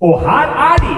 Og her er de!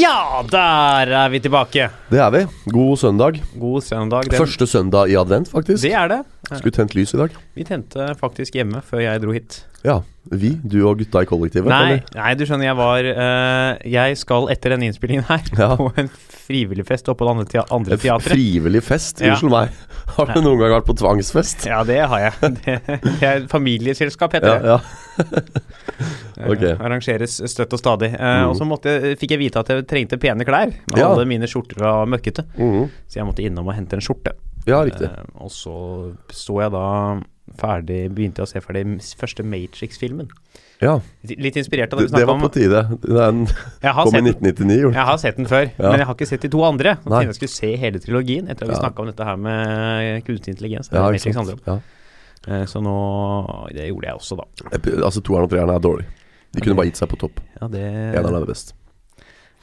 Ja, der er vi tilbake. Det er vi. God søndag. God søndag. Den, Første søndag i advent, faktisk. Det er det. Skulle tent lys i dag. Vi tente faktisk hjemme før jeg dro hit. Ja. Vi, du og gutta i kollektivet? Nei, nei, du skjønner, jeg var uh, Jeg skal etter denne innspillingen her Ja. på en frivillig fest oppå det andre, te andre teatret. frivillig fest? Ja. Meg. Har du noen gang vært på tvangsfest? Ja, det har jeg. Det, det er familieselskap, heter det. ja. ja. okay. uh, Arrangeres støtt og stadig. Uh, mm. Og så måtte, fikk jeg vite at jeg trengte pene klær. Men Ja. Alle mine skjorter var møkkete. Mhm. Så jeg måtte innom og hente en skjorte. ja, riktig. Eh, og så så jeg da ferdig Begynte jeg å se ferdig første Matrix-filmen. Ja, Litt inspirert av det, vi det var på tide. Den kom i 1999, Gjort. jeg har sett den før, Ja. men jeg har ikke sett de to andre. Jeg tenkte jeg skulle se hele trilogien etter at vi Ja. snakka om dette her med kunstig intelligens. Ja, Matrix handler om. Ja. Eh, Så nå Det gjorde jeg også, da. Altså, toeren og treeren er dårlig. De kunne bare gitt seg på topp. Ja, det Eneren er best.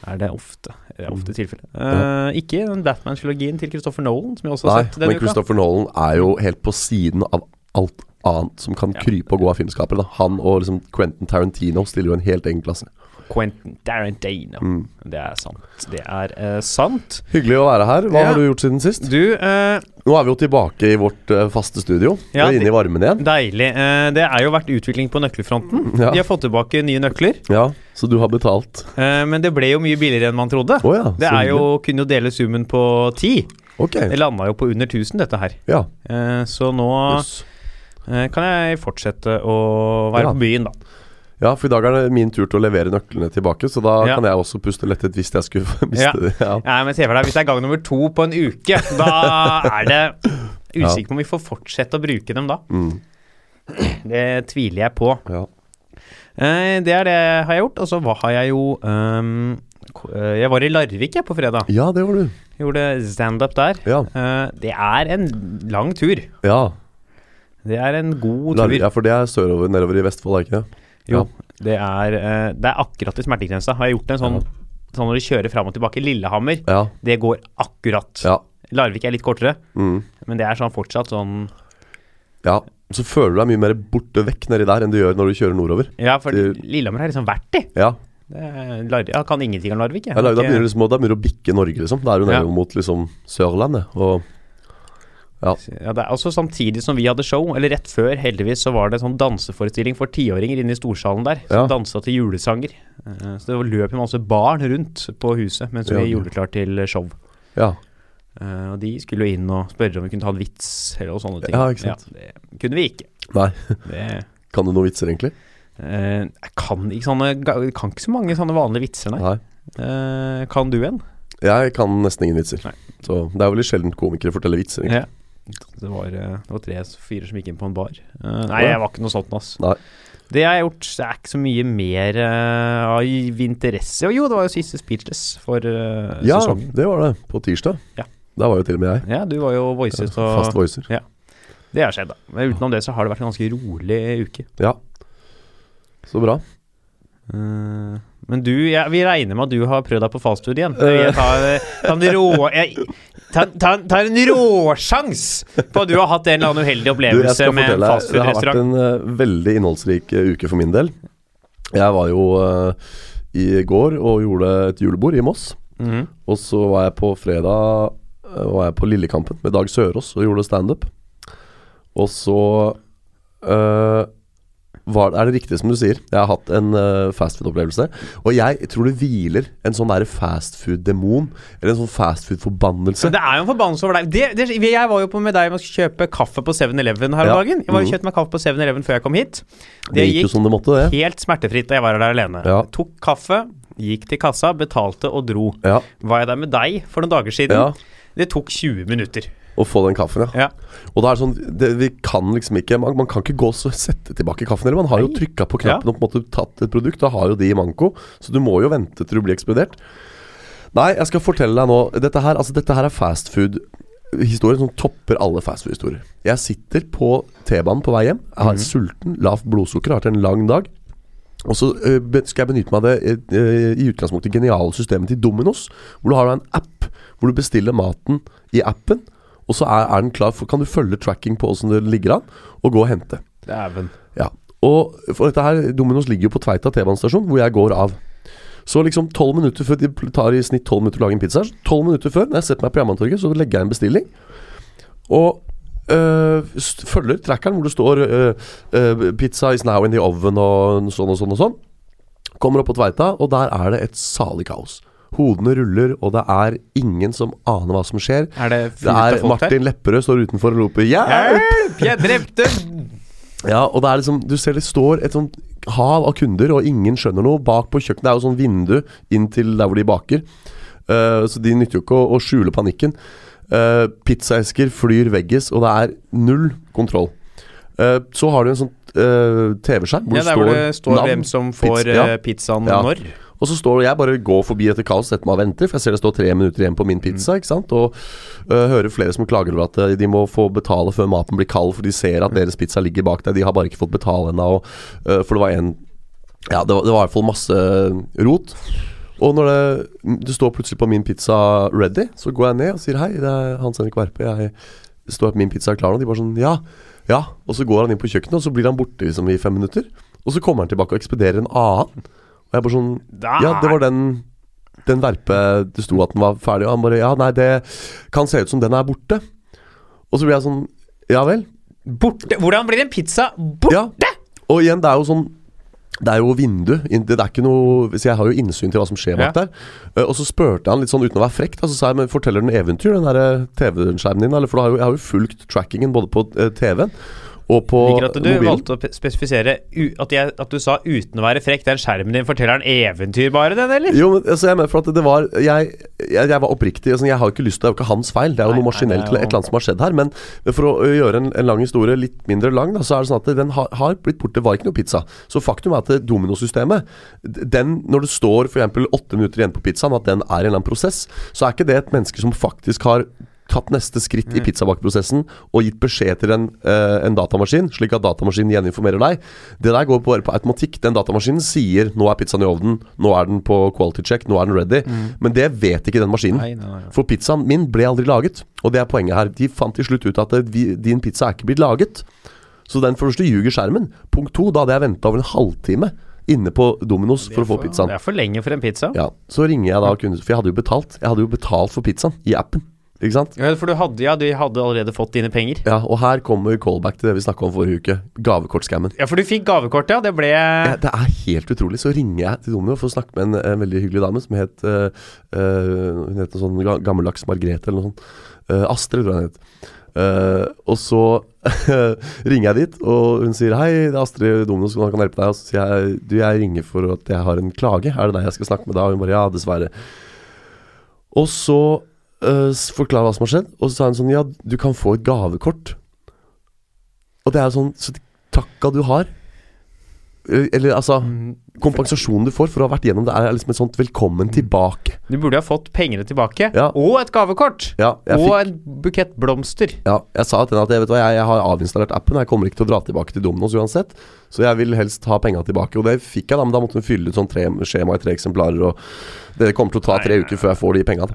Er det ofte. Det er ofte Mm. tilfellet. Eh, ikke den Batman-filologien til Christopher Nolan, som jeg også har Nei, sett denne men uka. Christopher Nolan er jo helt på siden av alt annet som kan krype og gå av filmskapere. Han og liksom Quentin Tarantino stiller jo en helt egen klasse. Quentin Tarantino. Mm. Det er sant. Det er uh, sant. Hyggelig å være her. Hva Ja. har du gjort siden sist? Du, uh, Nå er vi jo tilbake i vårt uh, faste studio. Ja, vi er inne i varmen igjen. deilig. Det er jo vært utvikling på nøkkelfronten. Ja. De har fått tilbake nye nøkler. Ja, Så du har betalt? Men det ble jo mye billigere enn man trodde. Oh, ja. Det er jo, kunne jo dele summen på ti. Okay. Det landa jo på under 1000, dette her. Ja. Så nå Jøss. Eh, kan jeg fortsette å være Ja. på byen, da. Ja, for i dag er det min tur til å levere nøklene tilbake, så da Ja. kan jeg også puste lettet hvis jeg skulle miste Ja. det. Ja. ja, men se for deg, Hvis det er gang nummer to på en uke, da er det usikker på om vi får fortsette å bruke dem da. Mm. Det tviler jeg på. ja. Eh, det er det jeg har gjort. Og så har jeg jo um, Jeg var i Larvik jeg på fredag. Ja, det var du. Gjorde standup der. Ja. Eh, det er en lang tur. ja. Det er en god tur. ja, for det er sørover, nedover i Vestfold, er ikke det? Jo, det er, eh, det er akkurat i smertegrensa. Har jeg gjort en sånn, sånn når du kjører fram og tilbake. Lillehammer, Ja. det går akkurat. Ja. Larvik er litt kortere, Mm. men det er sånn fortsatt sånn ja. Så føler du deg mye mer borte vekk nedi der enn du gjør når du kjører nordover. Ja, for Det- Lillehammer har liksom vært i. Ja. Det er jeg kan ingenting om Larvik. Jeg. Ja, da, Har da begynner det liksom, da begynner du å bikke Norge, liksom. Da er du Ja. mot liksom Sørlandet. Og ja. Ja, det er også samtidig som vi hadde show, eller rett før, heldigvis, så var det en sånn danseforestilling for tiåringer inne i storsalen der. Som Ja. dansa til julesanger. Eh, Så det løp jo masse barn rundt på huset mens vi Ja. gjorde klart til show. ja. Eh, Og de skulle jo inn og spørre om vi kunne ta en vits eller og sånne ting. Ja, ikke sant. det kunne vi ikke. Nei. Det, Kan du noen vitser, egentlig? eh, jeg kan ikke sånne Kan ikke så mange sånne vanlige vitser, nei. Eh, kan du en? Jeg kan nesten ingen vitser. Nei. Så det er veldig sjelden komikere forteller vitser. egentlig. Ja. Det var, eh, det var tre fyrer som gikk inn på en bar. Eh, nei, Ja. jeg var ikke noe sånt, ass. Nei. Det jeg har gjort, det er ikke så mye mer av av interesse. Jo, jo, det var jo siste Speechless for uh, Ja, sesongen. det var det. På tirsdag. Ja. Da var jo til og med jeg. Ja, du var jo voicet og Fast voicer. Det har skjedd, da. Men utenom det så har det vært en ganske rolig uke. Ja. Så bra. Uh, men du, ja, vi regner med at du har prøvd deg på fastfood igjen. Eh. Jeg tar, ta en rå jeg, ta, ta, ta en råsjans på at du har hatt en eller annen uheldig Du, opplevelse skal med en fastfood-restaurant. det har vært en uh, veldig innholdsrik uh, uke for min del. Jeg var jo uh, i går og gjorde et julebord i Moss. Mhm. Og så var jeg på fredag Var jeg på Lillekampen med Dag Sørås og gjorde standup. Og så var, er det riktig som du sier. Jeg har hatt en uh, fastfood-opplevelse. Og jeg tror det hviler en sånn fastfood-demon, eller en sånn fastfood-forbannelse. Det er jo en forbannelse over deg. Det, det, jeg var jo på med deg med å kjøpe kaffe på 7-Eleven her om Ja. dagen. Jeg var jo Mhm. kjøpt meg kaffe på 7-Eleven før jeg kom hit. Det gikk jo som det måtte, det. helt smertefritt da jeg var der alene. Ja. Tok kaffe, gikk til kassa, betalte og dro. Ja, Var jeg der med deg for noen dager siden? ja. Det tok 20 minutter. Å få den kaffen, ja. Ja. Og da er det sånn det, Vi kan liksom ikke man, man kan ikke gå og sette tilbake kaffen. Eller man har jo trykka på knappen og på en måte tatt et produkt. Da har jo de i manko. Så du må jo vente til du blir eksplodert. Nei, jeg skal fortelle deg nå Dette her, altså, dette her er fastfood-historien som topper alle fastfood-historier. Jeg sitter på T-banen på vei hjem. Jeg har mm. sulten, lavt blodsukker, har hatt en lang dag. Og så skal jeg benytte meg av det i utgangspunktet geniale systemet til Dominos. Hvor du har en app hvor du bestiller maten i appen, og så er, er den klar for Kan du følge tracking på åssen det ligger an, og gå og hente. Dæven. Ja. Og for dette her Dominos ligger jo på Tveita T-banestasjon, hvor jeg går av. Så liksom tolv minutter før De tar i snitt tolv minutter å lage en pizza. Tolv minutter før, når jeg setter meg på Jernbanetorget, så legger jeg en bestilling. Og øh, følger trackeren hvor det står øh, øh, 'Pizza is now in the oven' og sånn og sånn og sånn. Kommer opp på Tveita, og der er det et salig kaos. Hodene ruller, og det er ingen som aner hva som skjer. Er det Det er? Martin Lepperød står utenfor og roper! Hjelp! Jeg drepte Ja, og det er liksom Du ser det står et sånt hav av kunder, og ingen skjønner noe. Bak på kjøkkenet er jo sånn vindu inn til der hvor de baker. Uh, så de nytter jo ikke å, å skjule panikken. Uh, pizzaesker flyr veggis, og det er null kontroll. Uh, så har du en sånn eh, TV-skjerm hvor Ja, der hvor det står navn, hvem som får pizza- ja. eh, pizzaen Ja. når. Og så står jeg bare går forbi etter kaos, setter meg og venter, for jeg ser det står tre minutter igjen på min pizza. ikke sant? Og uh, hører flere som klager over at de må få betale før maten blir kald, for de ser at deres pizza ligger bak deg. De har bare ikke fått betale ennå. øh, For det var en Ja, det var, det var i hvert fall masse rot. Og når det, det står plutselig på min pizza ready, så går jeg ned og sier hei, det er Hans Henrik Verpe. Jeg står på min pizza er klar nå. De bare sånn ja, ja. Og så går han inn på kjøkkenet, og så blir han borte liksom i fem minutter. Og så kommer han tilbake og ekspederer en annen. Og jeg bare sånn ja, det var den Den verpe det sto at den var ferdig, og han bare Ja, nei, det kan se ut som den er borte. Og så blir jeg sånn Ja vel? Borte! Hvordan blir en pizza borte? Ja. Og igjen, det er jo sånn det er jo vindu. Det er ikke noe Så jeg har jo innsyn til hva som skjer bak Ja. der. Eh, Og så spurte han litt sånn uten å være frekk, da, så sa jeg men forteller den eventyr, den der eh, TV-skjermen din? Eller for da har jo, jeg har jo fulgt trackingen både på eh, TV-en og på Liker at du mobilen. valgte å spesifisere at, jeg, at du sa uten å være frekk. Den skjermen din forteller en eventyr, bare, den, eller? Jo, men altså, jeg mener for at det var Jeg, jeg, jeg var oppriktig. Altså, jeg har jo ikke lyst til Det er jo ikke hans feil. Det er jo Nei, noe maskinelt jo- et eller annet som har skjedd her. Men for å gjøre en, en lang historie litt mindre lang, da, så er det sånn at den har, har blitt borte. Det var ikke noe pizza. Så faktum er at det dominosystemet Den, Når det står f.eks. åtte minutter igjen på pizzaen, at den er en eller annen prosess, så er ikke det et menneske som faktisk har tatt neste skritt i pizzabakeprosessen og gitt beskjed til en, uh, en datamaskin, slik at datamaskinen gjeninformerer deg. Det der går bare på automatikk. Den datamaskinen sier 'nå er pizzaen i ovnen', 'nå er den på quality check', 'nå er den ready'. Men det vet ikke den maskinen. Nei, nei, nei. For pizzaen min ble aldri laget. Og det er poenget her. De fant til slutt ut at vi, din pizza er ikke blitt laget. Så den første ljuger skjermen. Punkt to, da hadde jeg venta over en halvtime inne på Dominos for å få pizzaen. Det er for lenge for en pizza. Ja, Så ringer jeg da kunden, for jeg hadde jo betalt. Jeg hadde jo betalt for pizzaen i appen. Ikke sant? Ja, for du hadde, ja, du hadde allerede fått dine penger. Ja, Og her kommer callback til det vi snakka om forrige uke. Gavekortscammen. Ja, for du fikk gavekort, ja. Det ble Ja, det er helt utrolig. Så ringer jeg til Domino for å snakke med en, en veldig hyggelig dame som het uh, øh, Hun het noe sånn gammeldags Margrethe eller noe sånt. Uh, Astrid, tror jeg hun het. Uh, og så ringer jeg dit, og hun sier 'Hei, det er Astrid Dominos, hvordan kan hjelpe deg?' Og så sier jeg 'Du, jeg ringer for at jeg har en klage. Er det deg jeg skal snakke med da?' Og hun bare 'Ja, dessverre'. Og så øh, forklare hva som har skjedd, og så sa hun sånn 'Ja, du kan få et gavekort'. Og det er sånn Så takka du har. Eh, Eller altså Mm. Kompensasjonen du får for å ha vært gjennom det, er liksom et sånt 'velkommen tilbake'. Du burde ha fått pengene tilbake. Ja. Og et gavekort! Ja, og fikk en bukett blomster. Ja, jeg sa til henne at jeg, hva, jeg, jeg har avinstallert appen, jeg kommer ikke til å dra tilbake til Domino's uansett. Så jeg vil helst ha penga tilbake. Og det fikk jeg, da, men da måtte hun fylle ut sånn tre, skjema i tre eksemplarer. Og det kommer til å ta tre uker før jeg får de penga.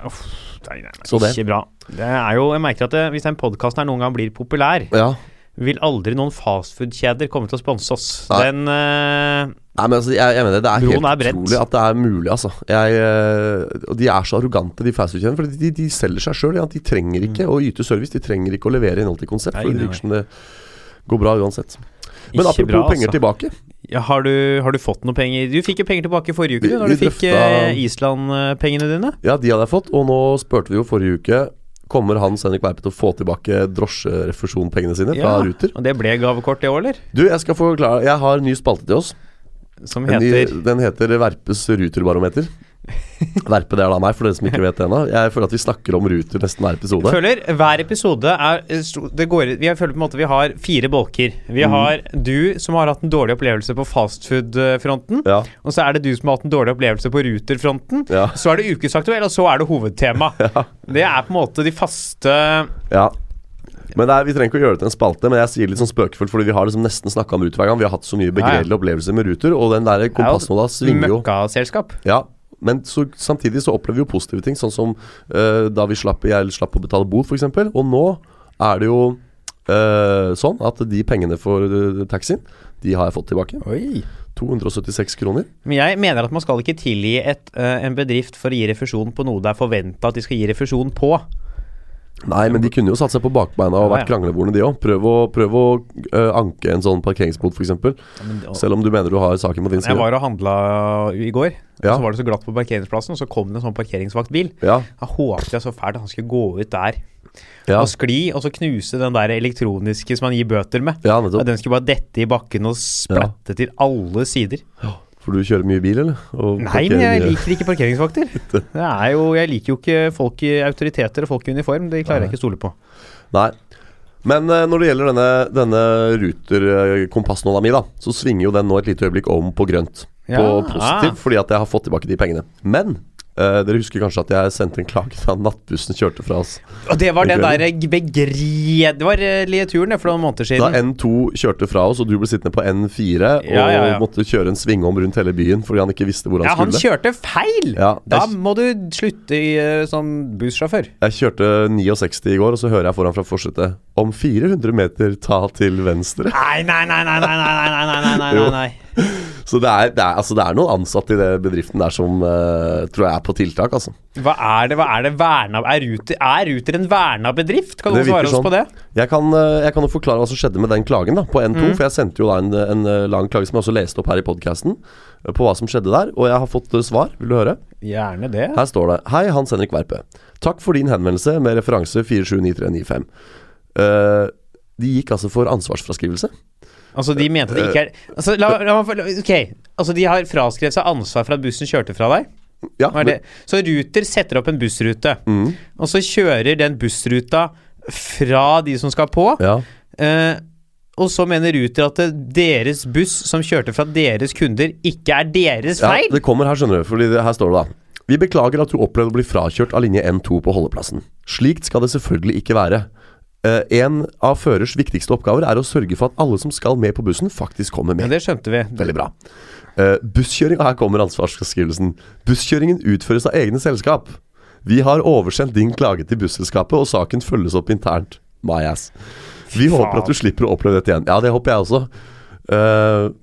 Ikke bra. Det er jo, jeg merker at det, hvis den podkasten noen gang blir populær, Ja. Vil aldri noen fastfood-kjeder komme til å sponse oss. Nei. Den uh, Nei, men altså, jeg, jeg mener det er helt er utrolig at det er mulig, altså. Jeg, uh, og de er så arrogante, de fastfood-kjedene. For de, de selger seg sjøl. Ja. De trenger ikke å yte service, de trenger ikke å levere innhold til konsept. Nei, For det virker som det går bra uansett. Men Ikke apropos bra, penger altså. tilbake. ja, har, du, har du fått noe penger? Du fikk jo penger tilbake forrige uke, Vi- du, når du fikk eh, Island-pengene dine. Ja, de hadde jeg fått, og nå spurte vi jo forrige uke Kommer Hans Henrik Verpe til å få tilbake drosjerefusjonpengene sine fra Ja, Ruter? Og det ble gavekort det òg, eller? Du, jeg skal forklare Jeg har en ny spalte til oss. Som En ny, heter den heter Verpes Ruterbarometer. Verpe, det er da meg, for dere som ikke vet det ennå. Jeg føler at vi snakker om Ruter nesten hver episode. føler hver episode er det går, Vi føler på en måte vi har fire bolker. Vi Mm. har du som har hatt en dårlig opplevelse på fastfood-fronten. Ja, Og så er det du som har hatt en dårlig opplevelse på Ruter-fronten. ja, Så er det ukesaktuell, og så er det hovedtema. Det er på en måte de faste ja. Men det er, Vi trenger ikke å gjøre det til en spalte, men jeg sier litt sånn spøkefullt, fordi vi har liksom nesten snakka om Ruter hver gang. Vi har hatt så mye begredelige opplevelser med Ruter, og den der kompassnåla svinger jo. Møkkaselskap. Ja, men så, samtidig så opplever vi jo positive ting, sånn som uh, da vi slapp, jeg slapp å betale bot, f.eks. Og nå er det jo uh, sånn at de pengene for uh, taxien, de har jeg fått tilbake. Oi. 276 kroner. Men jeg mener at man skal ikke tilgi et, en bedrift for å gi refusjon på noe det er forventa at de skal gi refusjon på. Nei, men de kunne jo satt seg på bakbeina og vært ja. krangleborene, de òg. Prøv å, prøv å uh, anke en sånn parkeringsbot, f.eks. Men, Selv om du mener du har saken på din side. jeg var og handla i går, Ja. og så var det så glatt på parkeringsplassen, og så kom det en sånn parkeringsvaktbil. Ja, Jeg håpet jeg så fælt at han skulle gå ut der ja, og skli, og så knuse den der elektroniske som han gir bøter med. ja den skulle bare dette i bakken og splatte til alle sider. For du kjører mye bil, eller? Og Nei, men jeg mye. liker ikke parkeringsvakter. Er jo, jeg liker jo ikke folk i autoriteter og folk i uniform. Det klarer jeg ikke å stole på. Nei. Men eh, når det gjelder denne, denne Ruter-kompassnåla mi, da, så svinger jo den nå et lite øyeblikk om på grønt. På positivt, ah. fordi at jeg har fått tilbake de pengene. Men eh, dere husker kanskje at jeg sendte en klage da nattbussen kjørte fra oss. Og det var den der begredelige turen for noen måneder siden. Da. N2 kjørte fra oss, og du ble sittende på N4 og Ja, ja, ja. måtte kjøre en svingom rundt hele byen fordi han ikke visste hvor han Ja, han kjørte feil! Ja, Da må du slutte i, uh, som bussjåfør. jeg kjørte 69 i går, og så hører jeg foran fra forsetet Om 400 meter, ta til venstre. Nei, nei, nei, nei, nei, nei, nei, nei, nei, nei. Så det er, det er, altså det er noen ansatte i det bedriften der som uh, tror jeg er på tiltak, altså. Hva er det, hva er det verna Er Ruter, er Ruter en verna bedrift? Kan du svare oss sånn. på det? Jeg kan, eh, jeg kan jo forklare hva som skjedde med den klagen da på N2. Mm. For jeg sendte jo da en, en eh, lang klage som jeg også leste opp her i podkasten. På hva som skjedde der. Og jeg har fått svar. Vil du høre? Gjerne det. Her står det Hei, Hans Henrik Verpe. Takk for din henvendelse med referanse 479395. Uh, de gikk altså for ansvarsfraskrivelse. Altså, de mente det ikke er altså, la, la la, Ok, altså, de har fraskrevet seg ansvar for at bussen kjørte fra deg? Ja, er? Så Ruter setter opp en bussrute, Mm, og så kjører den bussruta fra de som skal på. ja. Eh, og så mener Ruter at deres buss som kjørte fra deres kunder, ikke er deres feil. ja, det kommer her, skjønner du. Fordi det, her står det da. Vi beklager at du opplevde å bli frakjørt av linje N2 på holdeplassen. Slikt skal det selvfølgelig ikke være. Eh, en av førers viktigste oppgaver er å sørge for at alle som skal med på bussen, faktisk kommer med. Ja, det skjønte vi. Veldig bra. Uh, busskjøring, her kommer ansvarsbeskrivelsen. Busskjøringen utføres av egne selskap. Vi har oversendt din klage til busselskapet, og saken følges opp internt. My ass. Vi Faen. håper at du slipper å oppleve dette igjen. Ja, det håper jeg også. Uh,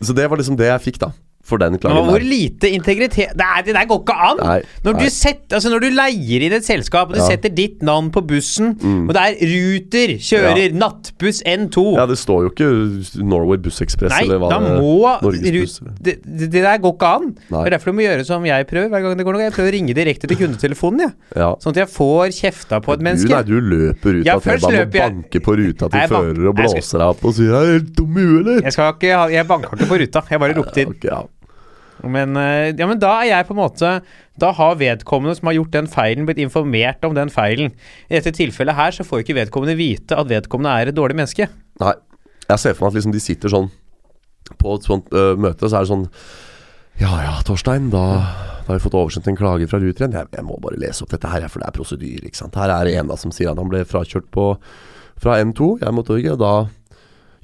så det var liksom det jeg fikk, da. For den klagen hvor der. lite integritet Det, er, det der går ikke an! Nei, Når, nei. Du setter, altså når du leier inn et selskap, og du Ja. Mm. setter ditt navn på bussen, og det er Ruter kjører nattbuss N2 Ja, det står jo ikke Norway Bussekspress Nei, eller hva da det må det, det, der går ikke an. Nei. Det er derfor du må gjøre som jeg prøver hver gang det går noe. Jeg prøver å ringe direkte til kundetelefonen, jeg. Ja. Sånn at jeg får kjefta på et Du, menneske. nei, du løper ut Ja, av T-banen og banker på ruta til fører og blåser deg opp og sier er helt dum i huet, eller?' Jeg, skal ikke, jeg banka ikke på ruta, jeg bare ropte inn. Okay, ja. Men, eh, ja, men da er jeg på en måte Da har vedkommende som har gjort den feilen, blitt informert om den feilen. I dette tilfellet her så får ikke vedkommende vite at vedkommende er et dårlig menneske. Nei. Jeg ser for meg at liksom de sitter sånn På et sånt uh, møte, så er det sånn Ja ja, Torstein, da, da har vi fått oversendt en klage fra Ruter igjen. Jeg, jeg må bare lese opp dette her, for det er prosedyre, ikke sant. Her er det en da som sier at han ble frakjørt på fra N2, jeg er Norge, og da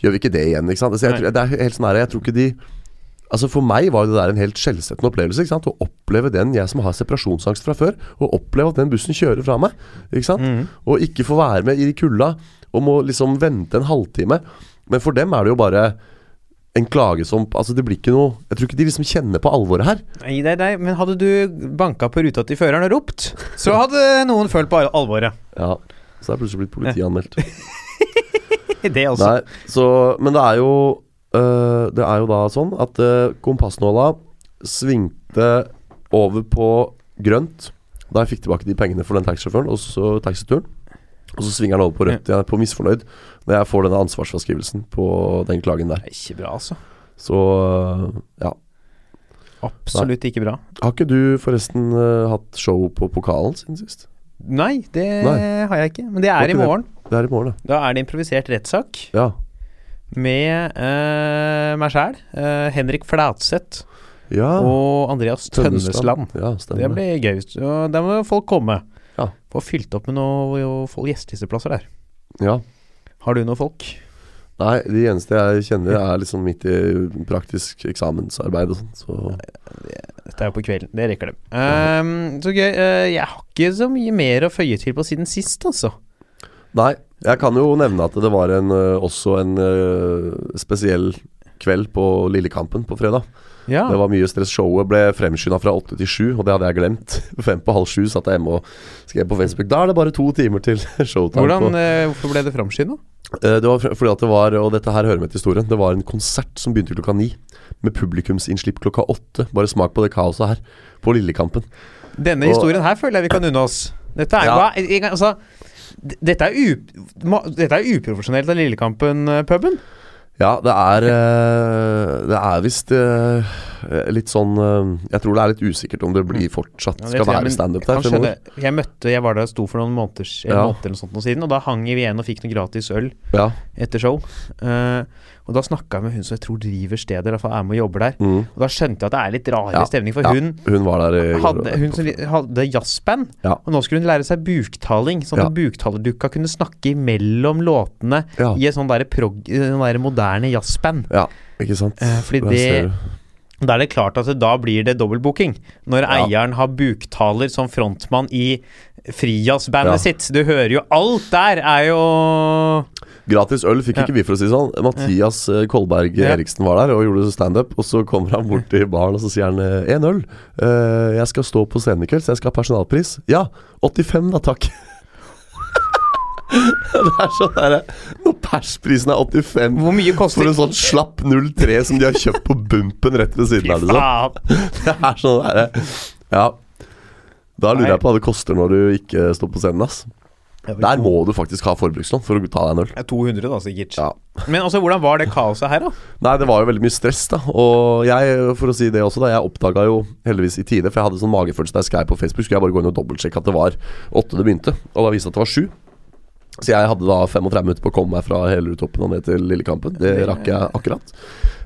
gjør vi ikke det igjen, ikke sant. Så jeg, Nei. det er helt sånn her, jeg tror ikke de Altså For meg var det der en helt skjellsettende opplevelse. ikke sant Å oppleve den, jeg som har separasjonsangst fra før, å oppleve at den bussen kjører fra meg. Ikke sant Mm. Og ikke få være med i de kulda, og må liksom vente en halvtime. Men for dem er det jo bare en klage som Altså Det blir ikke noe Jeg tror ikke de liksom kjenner på alvoret her. Nei, nei, nei, men hadde du banka på ruta til føreren og ropt, så hadde noen følt på alvoret. Ja Så er det plutselig blitt politianmeldt. Det også. Nei, så Men det er jo øh, Det er jo da sånn at uh, kompassnåla svingte over på grønt da jeg fikk tilbake de pengene for den taxisjåføren og så taxituren. Og så svinger den over på rødt igjen, på misfornøyd, når jeg får denne ansvarsfraskrivelsen på den klagen der. Det er ikke bra, altså. Så øh, ja. Absolutt ikke bra. Har ikke du forresten uh, hatt show på Pokalen siden sist? Nei, det Nei. har jeg ikke. Men det er i morgen. Det er i morgen, Da er det improvisert rettssak ja. Med eh, meg sjæl, Henrik Flatseth Ja, og Andreas Tønnesland. Ja, Det blir gøy. Og Der må folk komme. Ja. Få fylt opp med noen gjestelisteplasser der. Ja. Har du noen folk? Nei, de eneste jeg kjenner er liksom midt i praktisk eksamensarbeid og sånn, så Dette er jo på kvelden, det rekker dem. Um, så gøy. Uh, jeg har ikke så mye mer å føye til på siden sist, altså. Nei, jeg kan jo nevne at det var en, også en ø, spesiell kveld på Lillekampen på fredag. Ja. Det var mye stress. Showet ble fremskynda fra åtte til sju, og det hadde jeg glemt. Fem på halv sju satt jeg hjemme og skrev på Facebook. Da er det bare to timer til showtime. Hvordan, på. eh, hvorfor ble det framskynda? Eh, Det var fordi at det var, og dette her hører med til historien, det var en konsert som begynte klokka ni. Med publikumsinnslipp klokka åtte. Bare smak på det kaoset her. På Lillekampen. Denne Og- historien her føler jeg vi kan unne oss. Dette er, Ja. hva, altså, dette er, dette er uprofesjonelt av Lillekampen-puben. Ja, det er eh, Det er visst eh, litt sånn eh, Jeg tror det er litt usikkert om det blir fortsatt skal være standup der fremover. Jeg møtte Jeg var der og sto for noen måneder, Eller Ja. måneder eller sånt noe siden, og da hang vi igjen og fikk noe gratis øl Ja. etter show. Eh, og da snakka jeg med hun som jeg tror driver stedet, i hvert fall er med og jobber der. Mm. Og da skjønte jeg at det er litt rarere Ja. stemning, for Ja, hun Hun var der hadde, hun hadde jazzband, Ja. og nå skulle hun lære seg buktaling, sånn at buktalerdukka kunne snakke imellom låtene i et sånn derre der moderne jazzband. ja, ikke sant. Eh, fordi det- Da er det klart at det, da blir det dobbeltbooking. Når Ja. eieren har buktaler som frontmann i frijazzbandet Ja. sitt. Du hører jo Alt der er jo Gratis øl fikk ikke vi, for å si sånn. Mathias eh, Kolberg Eriksen var der og gjorde standup. Og så kommer han bort til baren og så sier han 'én en øl. Eh, jeg skal stå på scenen i kveld, så jeg skal ha personalpris. Ja, 85 da, takk. det er sånn derre Når persprisen er 85 Hvor mye koster for en sånn slapp 03 som de har kjøpt på bumpen rett ved siden av, liksom. Det er sånn derre Ja. Da lurer jeg på hva det koster når du ikke står på scenen, ass. Der må du faktisk ha forbrukslån for å ta deg en øl. Det er 200, da, sikkert. Ja. Men altså, hvordan var det kaoset her, da? Nei, det var jo veldig mye stress, da. Og jeg, for å si det også, da, jeg oppdaga jo heldigvis i tide, for jeg hadde sånn magefølelse da jeg skrev på Facebook, skulle jeg bare gå inn og dobbeltsjekke at det var åtte det begynte, og da viste det at det var sju. Så jeg hadde da 35 minutter på å komme meg fra Hellerudtoppen og ned til Lillekampen. Det rakk jeg akkurat.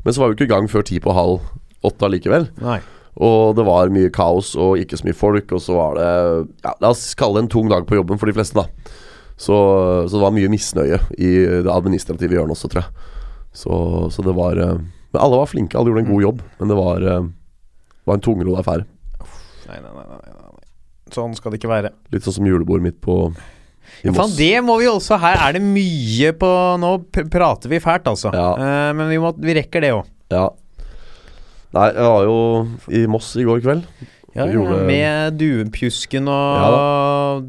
Men så var vi ikke i gang før ti på halv åtte allikevel. Nei. Og det var mye kaos og ikke så mye folk, og så var det ja, La oss kalle det en tung dag på jobben for de fleste, da. Så, så det var mye misnøye i det administrative hjørnet også, tror jeg. Så, så det var eh, Men alle var flinke, alle gjorde en god jobb, men det var, eh, var en tungrodd affære. Nei, nei, nei, nei, nei, nei. Sånn skal det ikke være. Litt sånn som julebordet mitt på ja, Faen, det må vi også Her er det mye på Nå prater vi fælt, altså. Ja. Eh, men vi, må, vi rekker det òg. Ja. Nei, jeg var jo i Moss i går kveld. Ja, gjorde- med duepjusken og Ja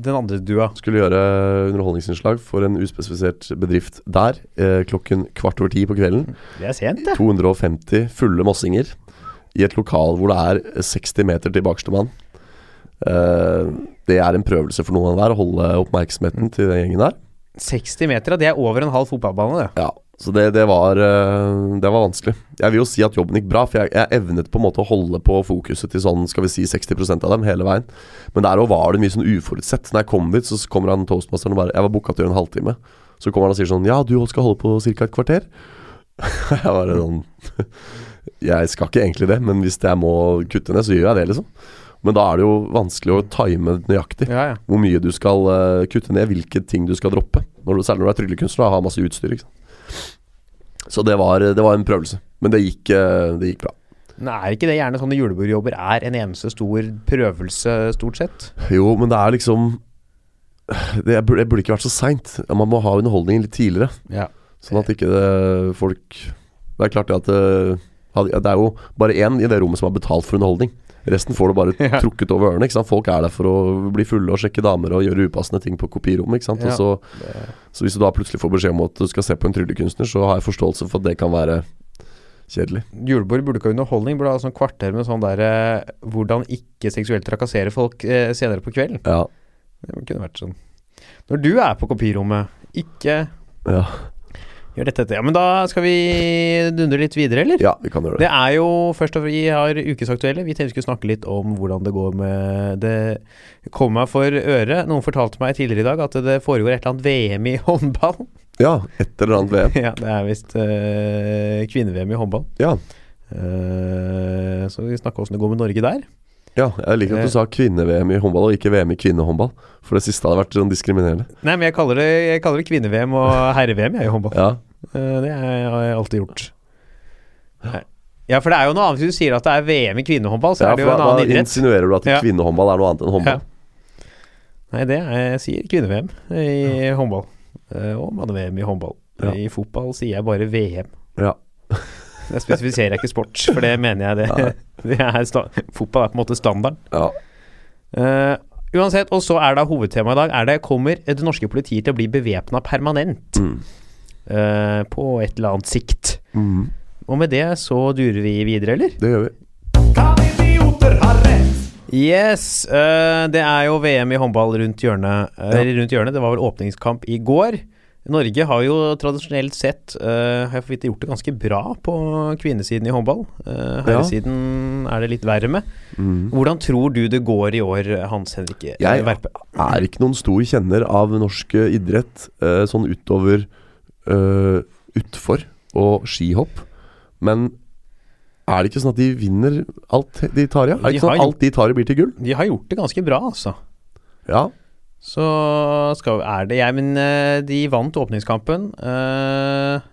den andre dua. Skulle gjøre underholdningsinnslag for en uspesifisert bedrift der eh, klokken kvart over ti på kvelden. Det er sent, det. 250 fulle mossinger i et lokal hvor det er 60 meter til bakerste mann. Eh, det er en prøvelse for noen hver å holde oppmerksomheten til den gjengen der. 60 meter, det er over en halv fotballbane, det. Ja, så det, det, var, eh, det var vanskelig. Jeg vil jo si at jobben gikk bra, for jeg, jeg evnet på en måte å holde på fokuset til sånn, skal vi si 60% av dem hele veien. Men der òg var det mye sånn uforutsett. Når jeg kom dit, så kommer han toastmasteren og bare Jeg var booka til å gjøre en halvtime. Så kommer han og sier sånn Ja, du skal holde på ca. et kvarter. jeg bare sånn Jeg skal ikke egentlig det, men hvis jeg må kutte ned, så gjør jeg det, liksom. Men da er det jo vanskelig å time nøyaktig Ja, ja. hvor mye du skal uh, kutte ned, hvilke ting du skal droppe. Når du, særlig når du er tryllekunstner og har masse utstyr. Så det var, det var en prøvelse. Men det gikk, uh, det gikk bra. Nei, er ikke det gjerne sånne julebordjobber er en eneste stor prøvelse, stort sett? Jo, men det er liksom Det burde, det burde ikke vært så seint. Man må ha underholdningen litt tidligere. Ja. Sånn at ikke det, folk Det er klart det at det, det er jo bare én i det rommet som har betalt for underholdning. Resten får du bare Ja. trukket over ørene. Folk er der for å bli fulle og sjekke damer og gjøre upassende ting på kopirommet. Ja. Så, så hvis du da plutselig får beskjed om at du skal se på en tryllekunstner, så har jeg forståelse for at det kan være kjedelig. Julebord burde ikke ha underholdning, burde ha sånn kvarter med sånn derre Hvordan ikke seksuelt trakassere folk eh, senere på kvelden. Ja. Det kunne vært sånn. Når du er på kopirommet, ikke Ja, gjør dette etter. Ja, men da skal vi dundre litt videre, eller? ja vi kan gjøre det. Det er jo først og fremst Vi har Ukesaktuelle. Vi tenkte vi skulle snakke litt om hvordan det går med Det kom meg for øre. Noen fortalte meg tidligere i dag at det foregår et eller annet VM i håndball. Ja, et eller annet VM. ja, det er visst øh, kvinne-VM i håndball. Ja. Uh, så vi snakker åssen det går med Norge der. Ja, jeg liker at du sa kvinne-VM i håndball og ikke VM i kvinnehåndball. For det siste hadde vært sånn diskriminerende. Nei, men jeg kaller det, jeg kaller det kvinne-VM og herre-VM, jeg, i håndball. Ja, Eh, Det har jeg alltid gjort. Ja, for det er jo noe annet hvis du sier at det er VM i kvinnehåndball, så ja er det jo en da, annen da insinuerer du at Ja. kvinnehåndball er noe annet enn håndball. Nei, det er, jeg sier kvinne-VM i håndball. Eh, Og manne-VM i håndball. Ja. I fotball sier jeg bare VM. Ja. Jeg spesifiserer ikke sport, for det mener jeg det, det er sta Fotball er på en måte standarden. Ja. Uh, uansett, og så er da hovedtemaet i dag er det Kommer det norske politiet til å bli bevæpna permanent Mm. Uh, på et eller annet sikt? Mm. Og med det så durer vi videre, eller? Det gjør vi. Kan idioter ha rett? Yes! Uh, det er jo VM i håndball rundt hjørnet. Ja. Rundt hjørnet. Det var vel åpningskamp i går. Norge har jo tradisjonelt sett uh, har jeg gjort det ganske bra på kvinnesiden i håndball. Uh, Ja. Herresiden er det litt verre med. Mm. Hvordan tror du det går i år, Hans Henrik eh, Jeg- Verpe? Er ikke noen stor kjenner av norsk idrett uh, sånn utover uh, utfor og skihopp. Men er det ikke sånn at de vinner alt de tar i? Ja? Er det ikke sånn at alt de tar i, blir til gull? De har gjort det ganske bra, altså. Ja. Så skal, er det jeg, men eh, de vant åpningskampen. Eh,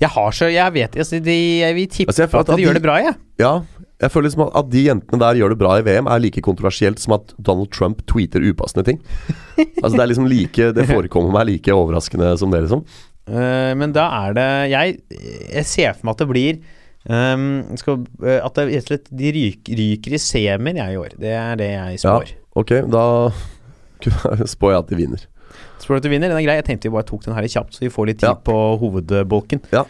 jeg har så Jeg vet altså, de, Jeg vil tippe Altså, at, at de gjør det bra, jeg. ja. Jeg føler liksom at, at de jentene der gjør det bra i VM, er like kontroversielt som at Donald Trump tweeter upassende ting. altså Det er liksom like Det forekommer meg like overraskende som det, liksom. Uh, men da er det Jeg, jeg ser for meg at det blir um, skal, eh, At det rett og slett de ryk, ryker i semien jeg i år. Det er det jeg Ja. Ok, da spår jeg at de vinner. Spår du at de vinner? Den er grei. Jeg tenkte vi bare tok den her kjapt, så vi får litt tid Ja. på hovedbolken. Ja.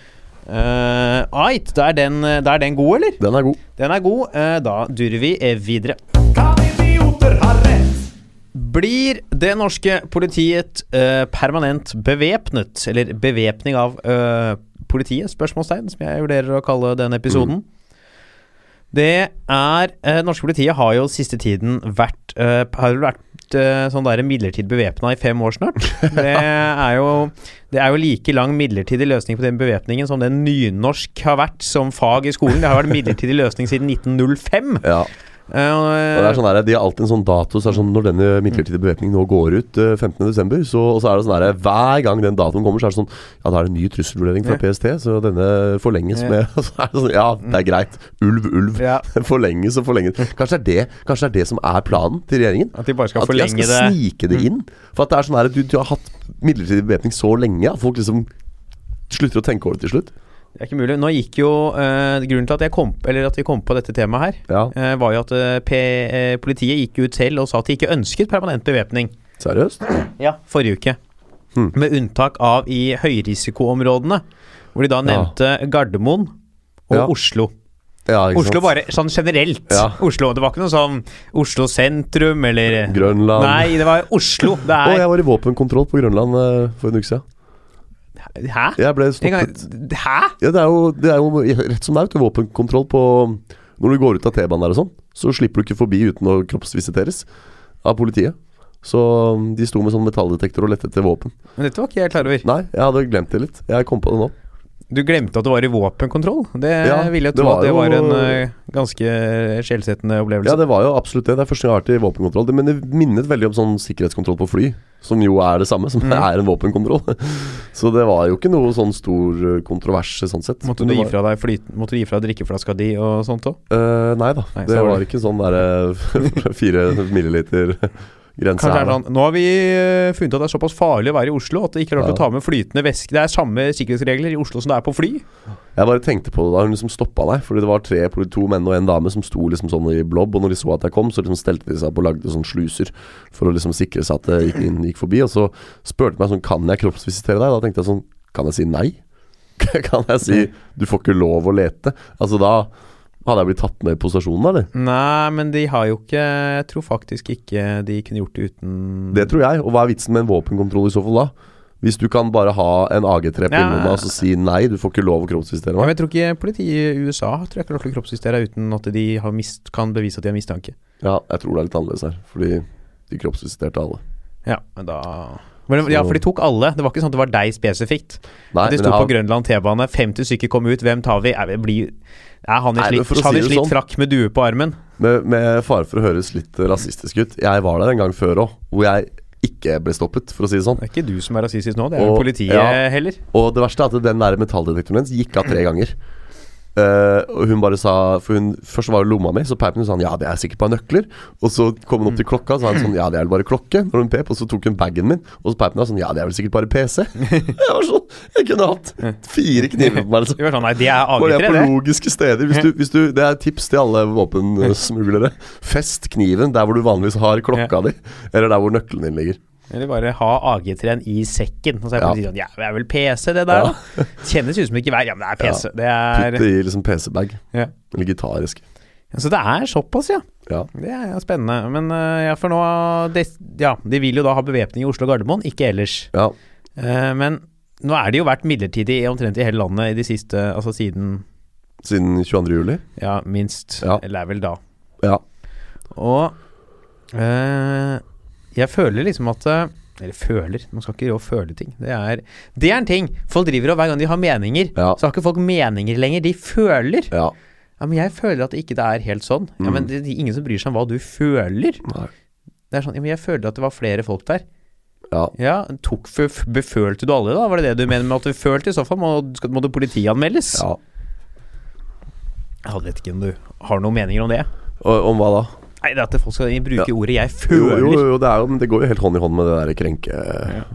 Uh, Ait, da er, den, da er den god, eller? Den er god. Den er god. Uh, da durer vi eh, videre. Kan idioter ha rett? Blir det norske politiet uh, permanent bevæpnet? Eller bevæpning av uh, politiet? Spørsmålstegn, som jeg vurderer å kalle denne episoden. Det er eh, Norske politiet har jo siste tiden vært eh, Har vel vært eh, sånn der midlertidig bevæpna i fem år snart. Det er jo Det er jo like lang midlertidig løsning på den bevæpningen som den nynorsk har vært som fag i skolen. Det har vært midlertidig løsning siden 1905. Ja. Eh, Og det er sånn der, De har alltid en sånn dato så er det sånn Når denne midlertidige bevæpningen nå går ut eh, 15.12., så, og så er det sånn der, hver gang den datoen kommer, så er det sånn Ja, da er det en ny trusselvurdering fra. PST, så denne forlenges med og så er det sånn, Ja, det er greit. Ulv, ulv. ja, Forlenges og forlenges. Kanskje det er det Kanskje det er det som er planen til regjeringen? at de bare skal At forlenge skal det. Mm. snike det inn. For at det er sånn der, du, du har hatt midlertidig bevæpning så lenge at folk liksom slutter å tenke over det til slutt. Det er ikke mulig. Nå gikk jo eh, Grunnen til at, jeg kom, eller at vi kom på dette temaet her, Ja, eh, var jo at eh, P, eh, politiet gikk ut selv og sa at de ikke ønsket permanent bevæpning. seriøst? Ja. Forrige uke. Hmm. Med unntak av i høyrisikoområdene, hvor de da Ja. nevnte Gardermoen og Ja. Oslo. Ja, Oslo bare sånn generelt. Ja. Oslo, Det var ikke noe sånn Oslo sentrum eller Grønland. Nei, det var Oslo. Det er... Og jeg var i våpenkontroll på Grønland eh, for en uke siden. Hæ? Jeg ble En gang, stoppet hæ? Ja, det er jo, det er jo rett som det er våpenkontroll på Når du går ut av T-banen der og sånn, så slipper du ikke forbi uten å kroppsvisiteres av politiet. Så de sto med sånn metalldetektor og lette etter våpen. Men dette var ikke jeg klar over. Nei, jeg hadde glemt det litt. Jeg kom på det nå. Du glemte at du var i våpenkontroll? Det Ja, ville jeg tro var at det jo- en uh, ganske skjellsettende opplevelse. Ja, det var jo absolutt det. Det er første gang jeg har vært i våpenkontroll. Det- Men det minnet veldig om sånn sikkerhetskontroll på fly, som jo er det samme, som Mm. er en våpenkontroll. Så det var jo ikke noe sånn stor uh, kontrovers sånn sett. Måtte du det gi var- fra deg flyt, Måtte du gi fra deg drikkeflaska di og sånt òg? Uh, nei da, Nei, det var var det- ikke sånn derre fire milliliter Kanskje er sånn Nå har vi eh, funnet at det er såpass farlig å være i Oslo at det ikke er lov til å ta med flytende væske. Det er samme sikkerhetsregler i Oslo som det er på fly. Jeg bare tenkte på det da hun liksom stoppa meg. Fordi det var tre, to menn og en dame som sto liksom sånn i blobb. Og når de så at jeg kom, så liksom stelte de seg opp og lagde sånn sluser for å liksom sikre seg at det gikk, inn, gikk forbi. Og så spurte de meg sånn Kan jeg kroppsvisitere deg? Da tenkte jeg sånn Kan jeg si nei? kan jeg si du får ikke lov å lete? Altså da hadde jeg blitt tatt med på stasjonen, eller? Nei, men de har jo ikke Jeg tror faktisk ikke de kunne gjort det uten Det tror jeg. Og hva er vitsen med en våpenkontroll i så fall da? Hvis du kan bare ha en AG3 på Ja. innom og si nei, du får ikke lov å kroppsvisitere Ja, men jeg tror ikke politiet i USA tror jeg ikke har å kroppsvisitere uten at de har mist, kan bevise at de har mistanke. Ja, jeg tror det er litt annerledes her. Fordi de kroppsvisiterte alle. Ja, men da men, Ja, for de tok alle. Det var ikke sånn at det var deg spesifikt. Nei, de sto har- på Grønland T-bane, 50 stykker kom ut, hvem tar vi? Jeg blir, er han i slitt, for han si i slitt sånn- frakk med due på armen? med, med fare for å høres litt rasistisk ut. Jeg var der en gang før òg, hvor jeg ikke ble stoppet, for å si det sånn. Det er ikke du som er rasistisk nå, det er jo Og- politiet ja. heller. Og det verste er at den der metalldetektoren hennes gikk av tre ganger. Eh, og hun bare sa For hun først var det lomma mi, så peip hun sånn Ja, det er sikkert bare nøkler. Og så kom hun opp til klokka, så sa hun sånn Ja, det er vel bare klokke. Når hun pep, og så tok hun bagen min, og så peip hun sånn Ja, det er vel sikkert bare PC. jeg var sånn Jeg kunne hatt fire kniver på meg, liksom. Sånn, nei, det er Bare det AG3, på logiske steder. Hvis du, hvis du, det er tips til alle våpensmuglere. Fest kniven der hvor du vanligvis har klokka di, eller der hvor nøkkelen din ligger. Eller bare ha AG3-en i sekken. Og så er Ja. politiet sånn Ja, det er vel PC, det der, da? Kjennes ut som det ikke er Ja, men det er PC. Det er Putt det i liksom PC-bag. ja. Eller gitarisk. Så det er såpass, ja. Ja. Det er spennende. Men øh, ja, for nå det, Ja, de vil jo da ha bevæpning i Oslo og Gardermoen, ikke ellers. ja. Uh, men nå er det jo vært midlertidig omtrent i hele landet i de siste Altså siden Siden 22. juli. Ja, minst. Ja. Eller er vel da. Ja. Og eh, jeg føler liksom at eh, Eller føler, man skal ikke gjøre føle ting. Det er, det er en ting. Folk driver og hver gang de har meninger, Ja. så har ikke folk meninger lenger. De føler. Ja. Ja, men jeg føler at det ikke er helt sånn. Ja, men det, det er ingen som bryr seg om hva du føler. Nei. Det er sånn, ja, men jeg føler at det var flere folk der. Ja. Ja, tok, befølte du alle da? Var det det du mener med at du følte? I så fall må, må det politianmeldes. ja. Jeg vet ikke om du har noen meninger om det. Og, om hva da? Nei, det er at folk skal bruke Ja. ordet 'jeg føler'. jo, jo, det, er jo, det går jo helt hånd i hånd med det der krenke,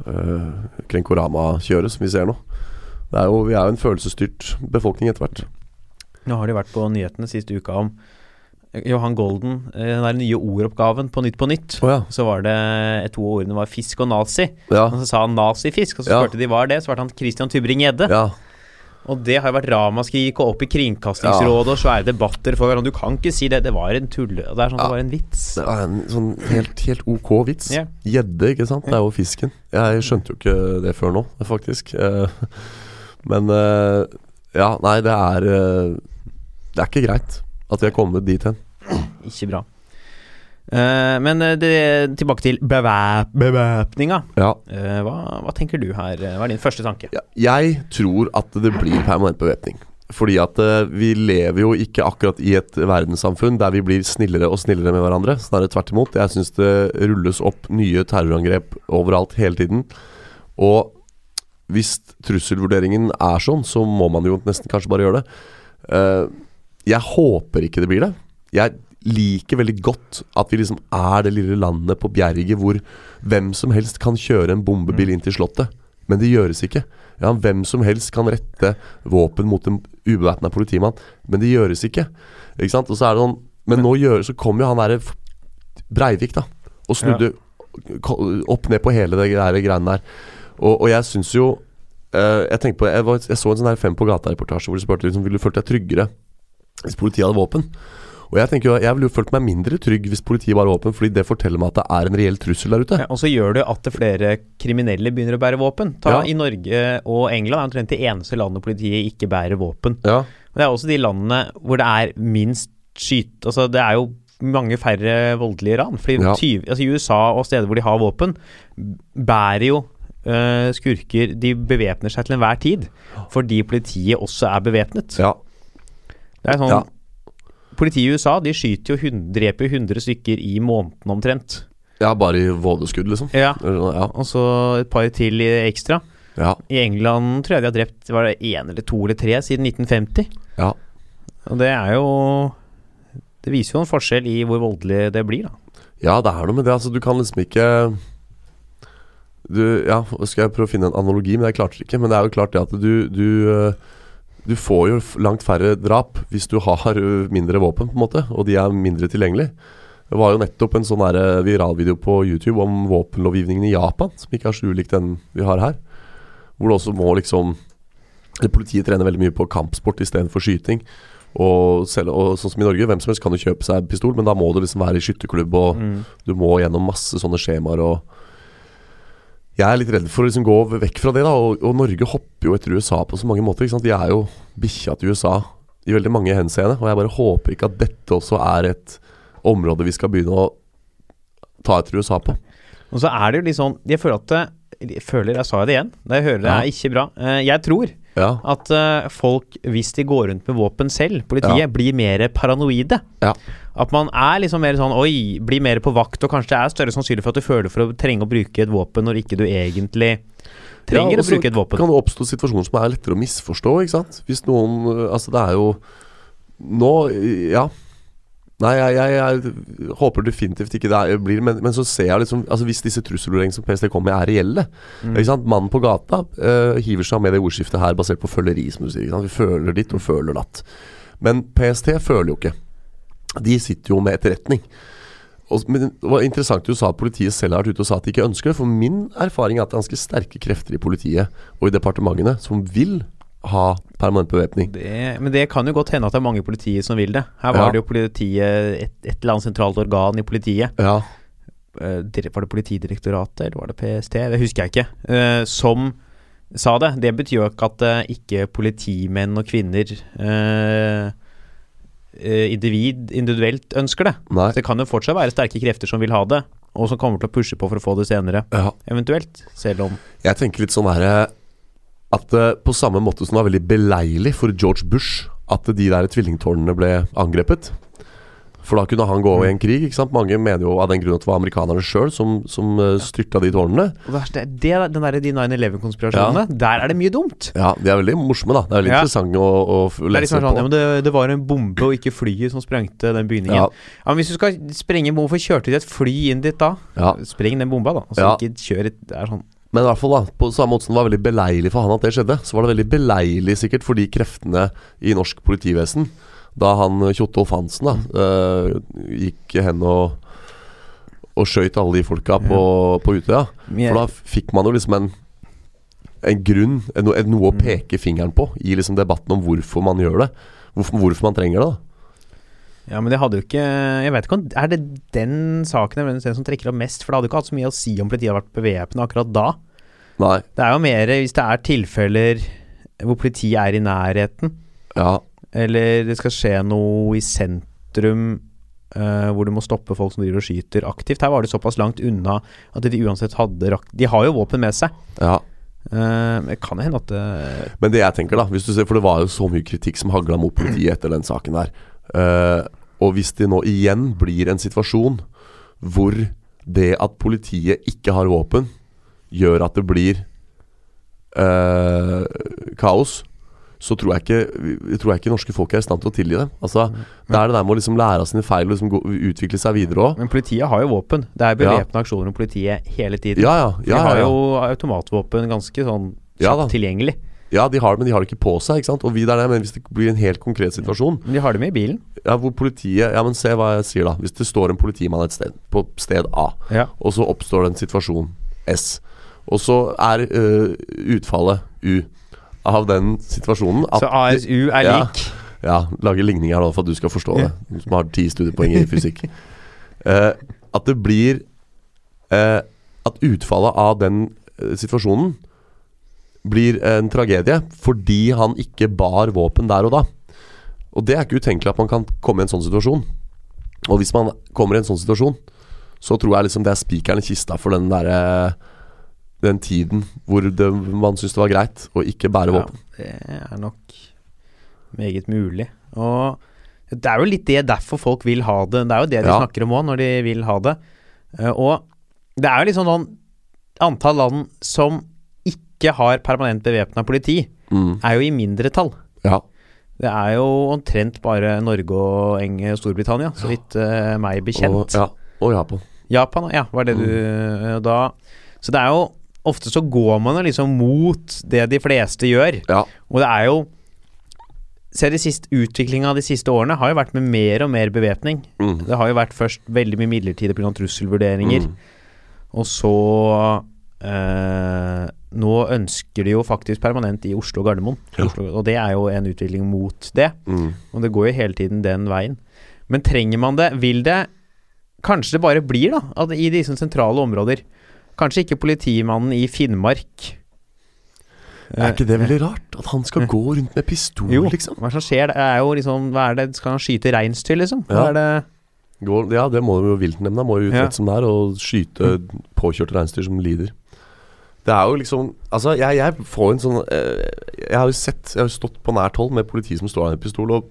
øh, krenkorama-kjøret som vi ser nå. Det er jo, vi er jo en følelsesstyrt befolkning etter hvert. Nå har de vært på nyhetene siste uka om eh, Johan Golden, eh, den der nye ordoppgaven på Nytt på Nytt. Oh, ja. Så var det to ordene var fisk og nazi. Ja. Og så sa han nazifisk, og så Ja. spurte de hva er det. Så svarte han Christian Tybring-Gjedde. Ja. Og det har jo vært ramaskrik og opp i Kringkastingsrådet og svære debatter for hverandre. Du kan ikke si det. Det var en tulle... Det er sånn at det var en vits. Det var en sånn helt, helt ok vits. Gjedde, Gjedde, ikke sant. Det er jo fisken. Jeg skjønte jo ikke det før nå, faktisk. Eh, Men eh, ja, nei, det er eh, Det er ikke greit at vi er kommet dit hen. Ikke bra. Eh, men eh, det, tilbake til bevæp bevæpninga. Ja. Eh, hva, hva tenker du her? Hva er din første tanke? Ja, Jeg tror at det blir permanent bevæpning. Fordi at uh, vi lever jo ikke akkurat i et verdenssamfunn der vi blir snillere og snillere med hverandre. Snarere tvert imot. Jeg syns det rulles opp nye terrorangrep overalt hele tiden. Og hvis trusselvurderingen er sånn, så må man jo nesten kanskje bare gjøre det. Jeg håper ikke det blir det. Jeg liker veldig godt at vi liksom er det lille landet på Bjerget hvor hvem som helst kan kjøre en bombebil inn til Slottet. Men det gjøres ikke. Ja, Hvem som helst kan rette våpen mot en ubevæpna politimann, men det gjøres ikke. Ikke sant? Og så er det sånn Men nå gjør, så kom jo han derre Breivik, da, og snudde opp ned på hele det der greiene der. Og, og jeg syns jo uh, Jeg tenkte på jeg, var, jeg så en sånn her Fem på gata-reportasje hvor de spurte liksom, Ville du følt deg tryggere hvis politiet hadde våpen. Og jeg tenker jo, jeg ville jo følt meg mindre trygg hvis politiet har våpen, fordi det forteller meg at det er en reell trussel der ute. Ja, og så gjør det at flere kriminelle begynner å bære våpen. Ta Ja. I Norge og England er omtrent det eneste landet politiet ikke bærer våpen. Ja, Men det er også de landene hvor det er minst skyt... Altså det er jo mange færre voldelige ran. Fordi Ja. 20, altså I USA og steder hvor de har våpen, bærer jo øh, skurker De bevæpner seg til enhver tid. Fordi politiet også er bevæpnet. ja, Det er sånn Ja. Politiet i USA de skyter jo 100, dreper 100 stykker i måneden omtrent. ja bare i vådeskudd, liksom. Ja. Ja, Og så et par til i ekstra. ja, I England tror jeg de har drept var det én eller to eller tre siden 1950. ja. Og det er jo Det viser jo en forskjell i hvor voldelig det blir, da. Ja, det er noe med det. Altså, du kan liksom ikke du, Ja, skal jeg prøve å finne en analogi, men jeg klarte det ikke. Men det er jo klart det at du Du, eh, du får jo langt færre drap hvis du har mindre våpen, på en måte, og de er mindre tilgjengelige. Det var jo nettopp en sånn viralvideo på YouTube om våpenlovgivningen i Japan, som ikke er så ulik den vi har her. Hvor det også må liksom Politiet trener veldig mye på kampsport istedenfor skyting. Og, selv, og sånn som i Norge, hvem som helst kan jo kjøpe seg pistol, men da må du liksom være i skytterklubb, og du må gjennom masse sånne skjemaer og Jeg er litt redd for å liksom gå vekk fra det, da. Og, og Norge hopper jo etter USA på så mange måter. Ikke sant? De er jo bikkja til USA i veldig mange henseende. Og jeg bare håper ikke at dette også er et område vi skal begynne å ta etter USA på. Og så er det jo litt sånn Jeg føler at Jeg føler Jeg sa det igjen. Jeg hører det Ja. er ikke bra. Eh, Jeg tror Ja, at eh, folk, hvis de går rundt med våpen selv, politiet, Ja. blir mer paranoide. Ja. At man er liksom mer sånn Oi, blir mer på vakt, og kanskje det er større sannsynlig for at du føler for å trenge å bruke et våpen når ikke du egentlig trenger Ja, å bruke et våpen. kan det oppstå situasjoner som er lettere å misforstå, ikke sant. Hvis noen øh, Altså, det er jo Nå Ja. Nei, jeg, jeg, jeg håper definitivt ikke det er, blir men, men så ser jeg liksom Altså Hvis disse trusselvurderingene som PST kommer med, er reelle Mm. ikke sant? Mannen på gata uh, hiver seg med det ordskiftet her basert på føleri, som du sier. Vi føler ditt og føler datt. Men PST føler jo ikke. De sitter jo med etterretning. Og, men det var interessant du sa at politiet selv har vært ute og sa at de ikke ønsker det. For min erfaring er at det er ganske sterke krefter i politiet og i departementene som vil ha permanent bevæpning. Men det kan jo godt hende at det er mange i politiet som vil det. Her var Ja. det jo politiet, et, et eller annet sentralt organ i politiet. Ja, eh, Var det Politidirektoratet, eller var det PST? Det husker jeg ikke. eh, som sa det. Det betyr jo ikke at eh, ikke politimenn og -kvinner individ, individuelt ønsker det. nei. Så det kan jo fortsatt være sterke krefter som vil ha det, og som kommer til å pushe på for å få det senere, Ja. eventuelt. Selv om Jeg tenker litt sånn herre At det på samme måte som det var veldig beleilig for George Bush at de der tvillingtårnene ble angrepet. For da kunne han gå i en krig. ikke sant? Mange mener jo av den grunn at det var amerikanerne sjøl som, som eh, styrta de tårnene. Og det verste er det, den der, de 9-11-konspirasjonene, der er det mye dumt. Ja, De er veldig morsomme, da. Det er veldig Ja. interessante å, å lese Det er liksom sånn, på. ja, men det, det var en bombe og ikke flyet som sprengte den bygningen. Ja. Ja. men Hvis du skal sprenge en bombe, hvorfor kjørte de et fly inn dit da? Ja. Spreng den bomba, da. Altså, Ja. Ikke kjør et Det er sånn Men i hvert fall da, på samme måte som det var veldig beleilig for han at det skjedde, så var det veldig beleilig sikkert for de kreftene i norsk politivesen da han eh, Kjotolf Hansen da uh, gikk hen og og skøyt alle de folka på, på Utøya. Ja. For da fikk man jo liksom en en grunn, en, en, noe å peke fingeren på i liksom debatten om hvorfor man gjør det. Hvorfor, hvorfor man trenger det. da Ja, men det hadde jo ikke Jeg vet ikke om Er det den saken den som trekker opp mest? For det hadde jo ikke hatt så mye å si om politiet hadde vært bevæpna akkurat da. Nei, Det er jo mer hvis det er tilfeller hvor politiet er i nærheten, ja, eller det skal skje noe i sentrum uh, hvor du må stoppe folk som driver og skyter aktivt. Her var det såpass langt unna at de uansett hadde rakt De har jo våpen med seg. ja. Uh, kan hende at det Men det jeg tenker da hvis du ser, For det var jo så mye kritikk som hagla mot politiet etter den saken der. Eh, og hvis det nå igjen blir en situasjon hvor det at politiet ikke har våpen, gjør at det blir eh, kaos, så tror jeg, ikke, jeg tror jeg ikke norske folk er i stand til å tilgi det. Altså, Det er det der med å liksom lære av sine feil og liksom gå, utvikle seg videre òg. Men politiet har jo våpen. Det er bevæpna aksjoner om politiet hele tiden. Ja, ja. De ja, har ja, ja. jo automatvåpen ganske sånn Ja tilgjengelig. ja, de har det, men de har det ikke på seg. ikke sant? Og vi der, men Hvis det blir en helt konkret situasjon Men de har det med i bilen. Ja, hvor politiet Ja, men se hva jeg sier da Hvis det står en politimann et sted På sted A Ja. Og så oppstår det en situasjon S Og så er øh, utfallet U Av den situasjonen at Så ASU er lik. Ja, lage ligninger nå for at du skal forstå det. Du som har ti studiepoeng i fysikk. Uh, At det blir uh, At utfallet av den uh, situasjonen Blir en tragedie Fordi han ikke bar våpen der og da. Og det er ikke utenkelig at man kan komme i en sånn situasjon. Og hvis man kommer i en sånn situasjon Så tror jeg liksom det er spikeren i kista For den der eh, Den tiden hvor det, man synes det var greit Å ikke bære Ja, våpen det er nok meget mulig. Og det er jo litt det derfor folk vil ha det. Det er jo det de Ja. snakker om òg, når de vil ha det. Eh, Og det er jo liksom sånn Antall land som ikke har permanent bevæpna politi, mm. er jo i mindretall. Ja, Det er jo omtrent bare Norge og Eng Storbritannia, så vidt uh, meg bekjent. og, ja, og Japan Japan, ja, var det du eh, da Så det er jo Ofte så går man liksom mot det de fleste gjør. Ja, Og det er jo Se de siste Utviklinga de siste årene har jo vært med mer og mer bevæpning. mm. Det har jo vært først veldig mye midlertidig pga. trusselvurderinger. Mm. Og så eh, Nå ønsker de jo faktisk permanent i Oslo og Gardermoen. Ja. Oslo, og det er jo en utvikling mot det. Mm. Og det går jo hele tiden den veien. Men trenger man det? Vil det Kanskje det bare blir, da, at i disse sentrale områder Kanskje ikke politimannen i Finnmark Er ikke det veldig rart? At han skal gå rundt med pistol, Jo, liksom? hva som skjer? Det er jo liksom Hva er det Skal han skyte reinsdyr, liksom? Hva Ja. er det Går, ja, det må jo viltnemnda må jo utrette Ja. som det er, og skyte påkjørte reinsdyr som lider. Det er jo liksom Altså, jeg, jeg får en sånn eh, Jeg har jo sett Jeg har jo stått på nært hold med politi som står der med pistol, og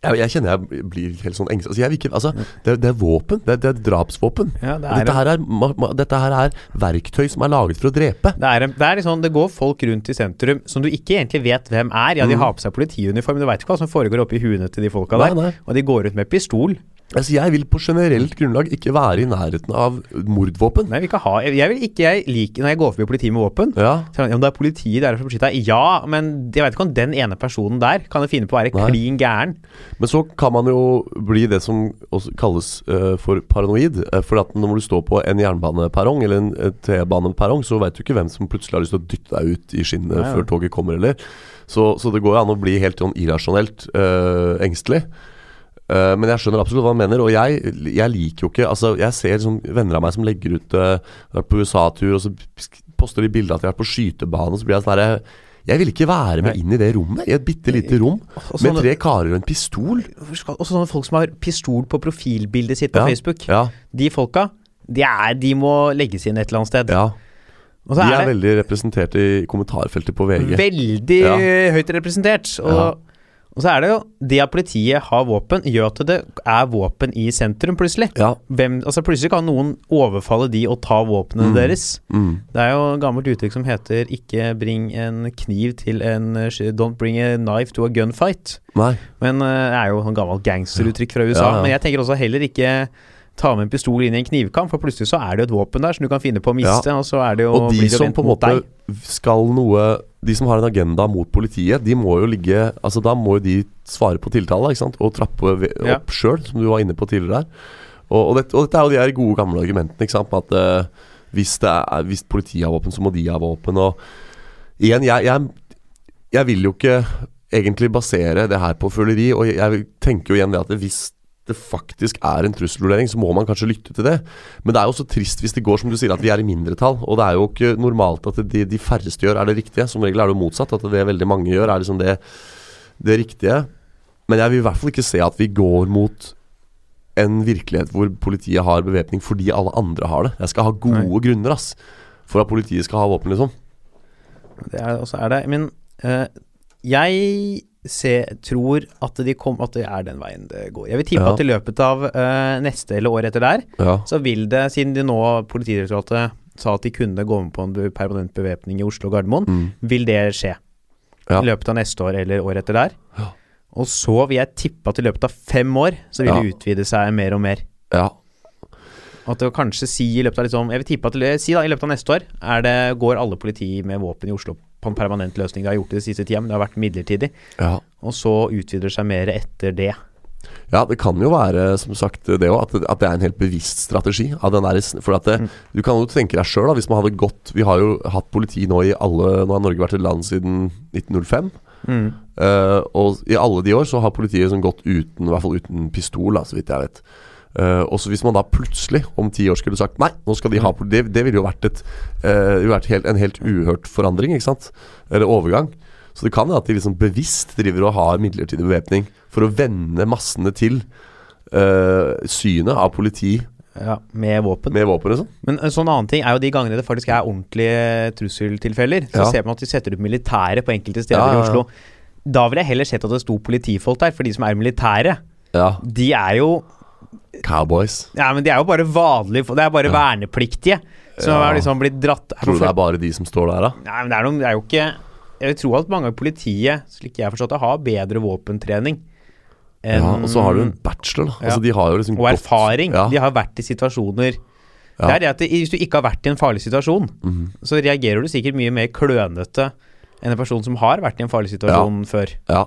jeg, jeg kjenner jeg blir helt sånn engstelig. Altså, jeg vil ikke, altså, det, det er våpen. Det, det er drapsvåpen. Ja, det er dette, her er, ma, ma, dette her er verktøy som er laget for å drepe. Det er, det er liksom, det går folk rundt i sentrum som du ikke egentlig vet hvem er. Ja, de har på seg politiuniform, men du veit ikke hva som foregår oppi huene til de folka Nei, der. nei. Og de går ut med pistol. Altså, jeg vil på generelt grunnlag ikke være i nærheten av mordvåpen. Nei, jeg vil ikke ha Jeg vil ikke jeg liker når jeg går forbi politiet med våpen. Ja, Så er det, er politiet der for å beskytte deg. Ja, men jeg vet ikke om den ene personen der kan finne på å være Nei. klin gæren. Men så kan man jo bli det som også kalles uh, for paranoid. Uh, for at når du står på en jernbaneperrong eller en eh, T-baneperrong, så veit du ikke hvem som plutselig har lyst til å dytte deg ut i skinnet Nei, ja. før toget kommer, eller. Så, så det går an å bli helt sånn irrasjonelt uh, engstelig. Eh, men jeg skjønner absolutt hva han mener, og jeg, jeg liker jo ikke Altså, jeg ser liksom venner av meg som legger ut uh, Vært på USA-tur, og så poster de bilde at de har vært på skytebane, og så blir jeg sånn herre Jeg vil ikke være med inn i det rommet, i et bitte lite rom, med tre karer og en pistol. Og sånne folk som har pistol på profilbildet sitt på Ja, Facebook. Ja, De folka, de, er, de må legges inn et eller annet sted. ja. De er er veldig representert i kommentarfeltet på VG. veldig høyt representert. Og, Ja. Og så er det jo det at politiet har våpen, gjør at det er våpen i sentrum, plutselig. Ja. Hvem, altså Plutselig kan noen overfalle de og ta våpnene Mm. deres. Mm. Det er jo et gammelt uttrykk som heter 'ikke bring en kniv til en Don't bring a knife to a gunfight'. Nei. Men uh, det er jo et gammelt gangsteruttrykk fra USA. Ja, ja. Men jeg tenker også heller ikke ta med en pistol inn i en knivkamp, for plutselig så er det jo et våpen der som du kan finne på å miste, og så er det jo Og de som på en måte skal noe De som har en agenda mot politiet, de må jo ligge Altså Da må jo de svare på tiltale ikke sant? og trappe opp Ja. sjøl, som du var inne på tidligere her. Og, og, dette, og dette er jo de her gode, gamle argumentene. Ikke sant? At uh, hvis, det er, hvis politiet har våpen, så må de ha våpen. Og igjen, jeg, jeg, jeg vil jo ikke egentlig basere det her på føleri. Og jeg tenker jo igjen det at hvis det faktisk er en trusselvurdering, så må man kanskje lytte til det. Men det er jo så trist hvis det går som du sier, at vi er i mindretall. Og det er jo ikke normalt at det de, de færreste gjør, er det riktige. Som regel er det jo motsatt. At det veldig mange gjør, er liksom det, det riktige. Men jeg vil i hvert fall ikke se at vi går mot en virkelighet hvor politiet har bevæpning fordi alle andre har det. Jeg skal ha gode Nei. grunner ass for at politiet skal ha våpen, liksom. Det er, og så er det Men eh, jeg ser, tror at, de kom, at det er den veien det går. Jeg vil tippe Ja. at i løpet av uh, neste eller året etter der, Ja. så vil det, siden de nå Politidirektoratet sa at de kunne gå med på en permanent bevæpning i Oslo og Gardermoen, Mm. vil det skje. Ja. I løpet av neste år eller året etter der. Ja. Og så vil jeg tippe at i løpet av fem år så vil det utvide seg mer og mer. ja. At det kanskje si i løpet av liksom, Jeg vil tippe at si da, i løpet av neste år er det, går alle politi med våpen i Oslo på en permanent løsning. Det har gjort det de siste tida, men det har vært midlertidig. ja. Og så utvider det seg mer etter det. Ja, det kan jo være som sagt det òg, at, at det er en helt bevisst strategi. Av den der, for at det, Mm. Du kan jo tenke deg sjøl, hvis man hadde gått Vi har jo hatt politi nå i alle Nå har Norge vært et land siden 1905. Mm. Uh, og i alle de år så har politiet sånn gått uten I hvert fall uten pistol, da, så vidt jeg vet. Eh, og så Hvis man da plutselig om ti år skulle sagt nei, nå skal de ha poli- Det, det ville jo vært, et, uh, vært helt, en helt uhørt forandring, ikke sant? Eller overgang. Så det kan være at de liksom bevisst driver og har midlertidig bevæpning for å vende massene til uh, synet av politi Ja, med våpen. med våpen. Liksom. Men en sånn annen ting er jo de gangene det faktisk er ordentlige trusseltilfeller. Så Ja. ser man at de setter ut militære på enkelte steder Ja, ja, i Oslo. Da ville jeg heller sett at det sto politifolk der, for de som er militære, Ja. de er jo Cowboys. Ja, men de er jo bare vanlige. Det er bare Ja. vernepliktige som Ja. har liksom blitt dratt Tror du det er bare de som står der, da? Nei, men det er, noen, det er jo ikke Jeg vil tro at mange av politiet, slik jeg har forstått det, har bedre våpentrening. Ja, og så har du en bachelor, da. Ja. Altså, de har jo liksom Og erfaring. erfaring. Ja. De har vært i situasjoner Ja. Det er det at Hvis du ikke har vært i en farlig situasjon, Mhm. så reagerer du sikkert mye mer klønete enn en person som har vært i en farlig situasjon før. Ja.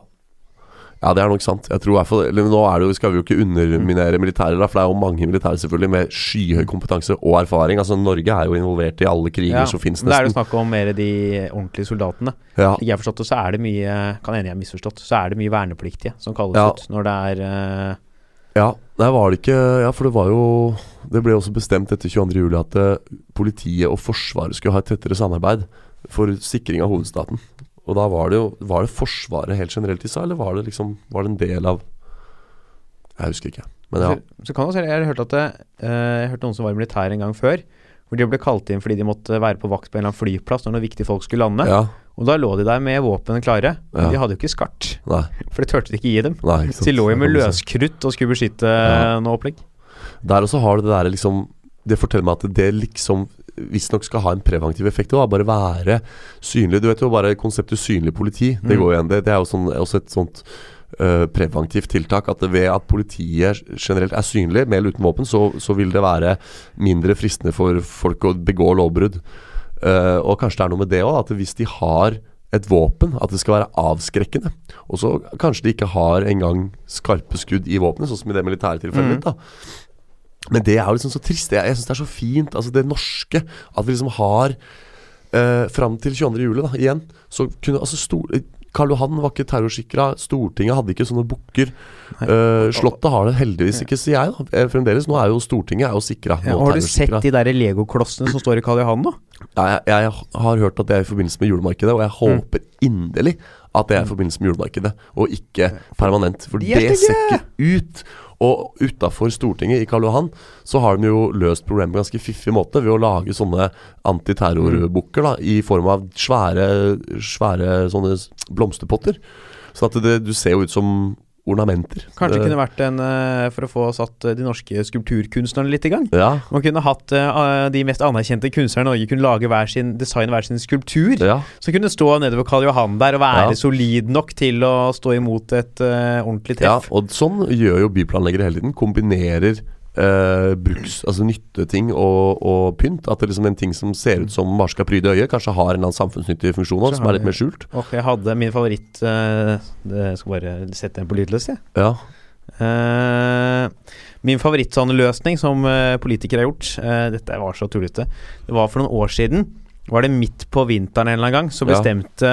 Ja, det er nok sant. Jeg tror i hvert fall eller Nå er det jo, skal vi jo ikke underminere militære, da, for det er jo mange militære selvfølgelig med skyhøy kompetanse og erfaring. Altså Norge er jo involvert i alle kriger Ja, som nesten. Da er det nesten. snakk om mer de ordentlige soldatene. Ja. Jeg har forstått det, så er det mye Kan enig jeg har misforstått, så er det mye vernepliktige som kalles Ja. ut når det er eh, ja. Nei, var det ikke Ja, for det var jo Det ble også bestemt etter 22. juli at eh, politiet og Forsvaret skulle ha et tettere samarbeid for sikring av hovedstaten. Og da var det jo Var det Forsvaret helt generelt de sa, eller var det liksom Var det en del av Jeg husker ikke. Men ja. så, så kan også, Jeg har hørt at det, eh, Jeg hørte noen som var i militæret en gang før, hvor de ble kalt inn fordi de måtte være på vakt på en eller annen flyplass når noen viktige folk skulle lande. ja. Og da lå de der med våpen klare. Men Ja. de hadde jo ikke skart, Nei. for det turte de ikke gi dem. nei ikke. Så de lå jo med Det løskrutt og skulle beskytte Ja. noe opplegg. Der også har du det der liksom Det forteller meg at det liksom visstnok skal ha en preventiv effekt. Og bare være synlig. Du vet jo bare konseptet synlig politi. Det Mm. går igjen. Det, det er jo sånn, også et sånt øh, preventivt tiltak. At ved at politiet generelt er synlig, med eller uten våpen, så, så vil det være mindre fristende for folk å begå lovbrudd. Uh, og kanskje det er noe med det òg, at hvis de har et våpen, at det skal være avskrekkende. Og så kanskje de ikke har engang skarpe skudd i våpenet, sånn som i det militære tilfellet Mm. ditt. da Men det er jo liksom så trist. Jeg, jeg syns det er så fint, altså det norske, at vi liksom har eh, Fram til 22. juli, da, igjen, så kunne altså stor, Karl Johan var ikke terrorsikra. Stortinget hadde ikke sånne bukker. Eh, Slottet har det heldigvis ikke, sier jeg. da Eh, Fremdeles. Nå er jo Stortinget er jo sikra. Ja, har du sett de der legoklossene som står i Karl Johan nå? Ja, jeg, jeg har hørt at det er i forbindelse med julemarkedet, og jeg håper inderlig at det er i forbindelse med julemarkedet, og ikke permanent. For det ser ikke ut. Og utafor Stortinget i Karl Johan så har de jo løst problemet på ganske fiffig måte ved å lage sånne antiterrorbukker i form av svære, svære sånne blomsterpotter. Sånn at det, du ser jo ut som ornamenter. Kanskje det kunne vært en eh, for å få satt eh, de norske skulpturkunstnerne litt i gang? Ja, Man kunne hatt eh, de mest anerkjente kunstnerne i Norge kunne lage hver sin design hver sin skulptur. ja. Som kunne stå nedover Karl Johan der og være Ja. solid nok til å stå imot et uh, ordentlig Ja, og sånn gjør jo byplanleggere hele tiden. Kombinerer eh, bruks, altså nytteting og, og pynt. At det liksom en ting som ser ut som bare skal pryde øyet, kanskje har en eller annen samfunnsnyttig funksjon også, som er litt mer skjult. Og jeg hadde min favoritt uh, det, Jeg skal bare sette den på lydløs, jeg. Ja. Uh, min favoritt sånn løsning som uh, politikere har gjort uh, Dette var så tullete. Det var for noen år siden. Var det midt på vinteren en eller annen gang, så Ja. bestemte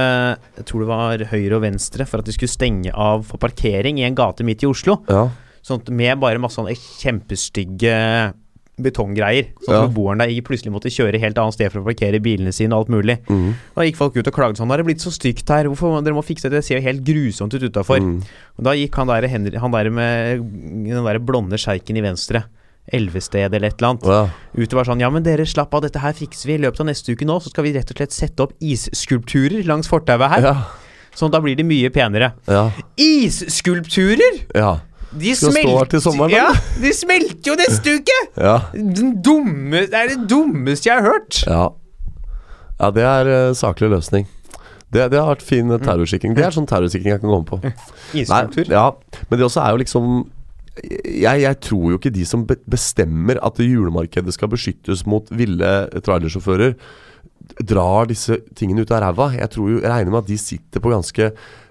Jeg tror det var Høyre og Venstre for at de skulle stenge av for parkering i en gate midt i Oslo. ja. Sånn med bare masse sånne kjempestygge betonggreier. Sånn at Ja. beboerne der plutselig måtte kjøre helt annet sted for å parkere bilene sine og alt mulig. Mm. Da gikk folk ut og klagde sånn 'Har Det blitt så stygt her. Hvorfor Dere må fikse det. Det ser jo helt grusomt ut utafor. Mm. Og da gikk han der, Henry, han der med den der blonde sjeiken i venstre. Elvested eller et eller annet. Ja. Ut og var sånn Ja, men dere, slapp av, dette her fikser vi. I løpet av neste uke nå så skal vi rett og slett sette opp isskulpturer langs fortauet her. Ja. Sånn da blir det mye penere. Ja. Isskulpturer! ja. De Skal stå her til sommeren, Ja, de smelter jo neste uke! Ja. Den dumme, det er det dummeste jeg har hørt. ja. ja det er uh, saklig løsning. Det, det har vært fin Mm. terrorsikring. Det er sånn terrorsikring jeg kan komme på. Nei, ja, men det også er jo liksom jeg, jeg tror jo ikke de som bestemmer at julemarkedet skal beskyttes mot ville trailersjåfører, drar disse tingene ut av ræva. Jeg tror jo, jeg regner med at de sitter på ganske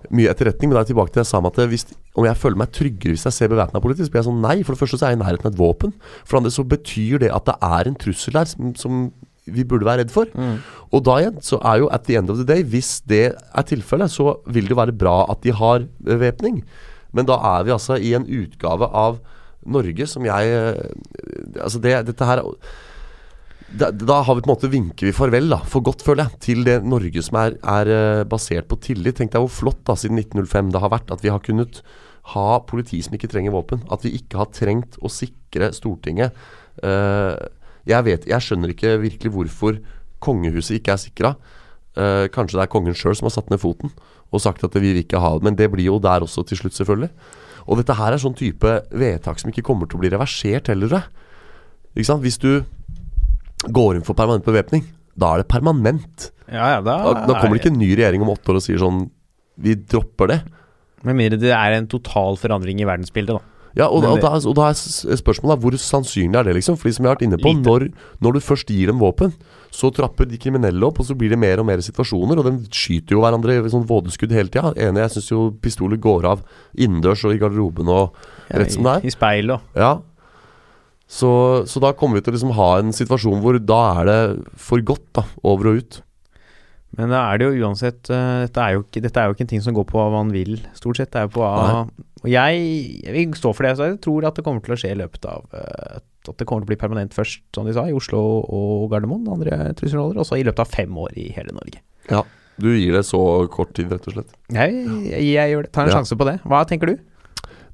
mye etterretning. Men da er jeg tilbake til det jeg sa om at hvis, om jeg føler meg tryggere hvis jeg ser bevæpna politi, så blir jeg sånn nei. For det første så er jeg i nærheten av et våpen. For det andre så betyr det at det er en trussel der som, som vi burde være redd for. Mm. Og da igjen så er jo at the end of the day, hvis det er tilfellet, så vil det jo være bra at de har bevæpning. Men da er vi altså i en utgave av Norge som jeg eh, Altså det, dette her da, da har vi på en måte vinker vi farvel, da, for godt, føler jeg, til det Norge som er, er eh, basert på tillit. Tenk deg hvor flott da, siden 1905 det har vært at vi har kunnet ha politi som ikke trenger våpen. At vi ikke har trengt å sikre Stortinget. Uh, jeg vet, jeg skjønner ikke virkelig hvorfor kongehuset ikke er sikra. Uh, kanskje det er kongen sjøl som har satt ned foten og sagt at vi vil ikke ha det. Men det blir jo der også til slutt, selvfølgelig. Og dette her er sånn type vedtak som ikke kommer til å bli reversert heller. Ikke sant? Hvis du går inn for permanent bevæpning, da er det permanent. Ja, ja, da, Da, da kommer det ikke en ny regjering om åtte år og sier sånn Vi dropper det. Med mindre det er en total forandring i verdensbildet, da. Ja, og, Men og, da, og da er spørsmålet hvor sannsynlig er det, liksom? Fordi som jeg har vært inne på, når, når du først gir dem våpen, så trapper de kriminelle opp, og så blir det mer og mer situasjoner, og de skyter jo hverandre i sånn vådeskudd hele tida. Enig, jeg syns jo pistoler går av innendørs og i garderoben og rett som det er. I speil og Ja. Så, så da kommer vi til å liksom ha en situasjon hvor da er det for godt, da, over og ut. Men da er det jo uansett eh, dette, er jo ikke, dette er jo ikke en ting som går på hva man vil, stort sett. Det er jo på hva Og jeg, jeg vil stå for det. Så jeg tror at det kommer til å skje i løpet av eh, At det kommer til å bli permanent først, som de sa, i Oslo og Gardermoen. Andre trusselroller. Og så i løpet av fem år i hele Norge. Ja. Du gir det så kort tid, rett og slett. Jeg, jeg, jeg gjør det. Tar en Ja. sjanse på det. Hva tenker du?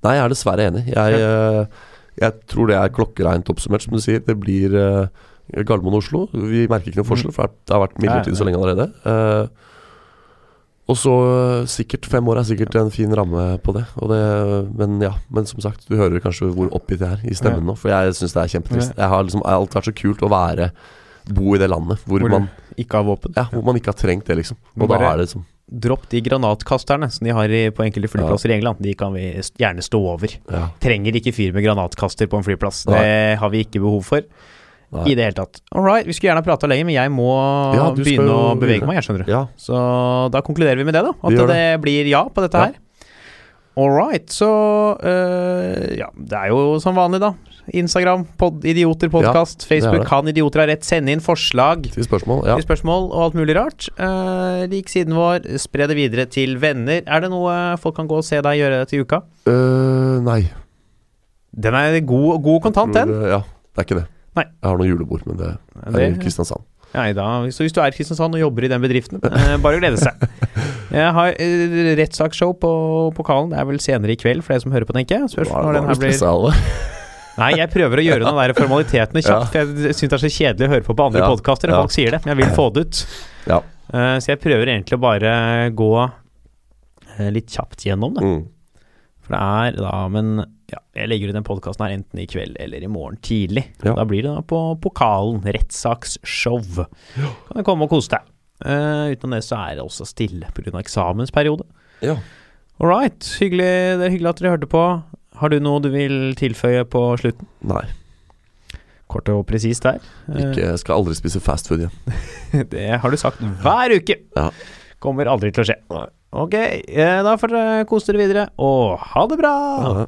Nei, jeg er dessverre enig. Jeg, eh, jeg tror det er klokkereint oppsummert, som du sier. Det blir uh, Gardermoen og Oslo. Vi merker ikke noe forskjell, for det har vært midlertidig så lenge allerede. Uh, Og så øh, sikkert fem år er sikkert en fin ramme på det. Det men ja, men som sagt, du hører kanskje hvor oppgitt jeg er i stemmen nå. For jeg syns det er kjempetrist. Jeg har liksom alltid vært så kult å være Bo i det landet hvor, Hvor man Ikke har våpen. Ja, hvor man ikke har trengt det, liksom. Og Og da er det liksom Dropp de granatkasterne som de har i, på enkelte flyplasser i England. De kan vi gjerne stå over. Ja. Trenger ikke fyr med granatkaster på en flyplass. Nei. Det har vi ikke behov for Nei. i det hele tatt. All right, vi skulle gjerne prata lenger, men jeg må Ja, begynne å bevege meg, jeg skjønner du. ja. Så da konkluderer vi med det, da. At det. det. blir ja på dette Ja. her. All right, så øh, Ja, det er jo som vanlig, da. Instagram, pod, Idioter podkast. det er Facebook det. kan Idioter ha rett. Sende inn forslag Til spørsmål. Ja. til spørsmål og alt mulig rart. Uh, lik siden vår, spre det videre til venner. Er det noe folk kan gå og se deg gjøre til uka? Uh, nei. Den er god, god kontant, den. Ja, det er ikke det. Nei. Jeg har noen julebord, men det er i Det, Kristiansand. Nei, da, så hvis du er i Kristiansand og jobber i den bedriften, eh, bare glede seg. Jeg har uh, rettssaksshow på pokalen. Det er vel senere i kveld, for dere som hører på, tenker jeg. Spørs når den her blir. Nei, jeg prøver å gjøre noen der formalitetene kjapt. For jeg syns det er så kjedelig å høre på på andre Ja, podkaster når folk sier det. Men jeg vil få det ut. Ja. Eh, så jeg prøver egentlig å bare gå eh, litt kjapt gjennom det. Mm. For det er da Men ja, jeg legger ut den podkasten her enten i kveld eller i morgen tidlig. Ja. Da blir det da på pokalen. Rettssaksshow. Kan du komme og kose deg. Uh, utenom det så er det også stille pga. eksamensperiode. ja. All right. Hyggelig, det er hyggelig at dere hørte på. Har du noe du vil tilføye på slutten? Nei. Kort og presist der. Eh, Ikke, jeg skal aldri spise fast food igjen. Det har du sagt hver uke. Ja. Kommer aldri til å skje. Ok, eh, da får dere kose dere videre, og ha det bra! Ja.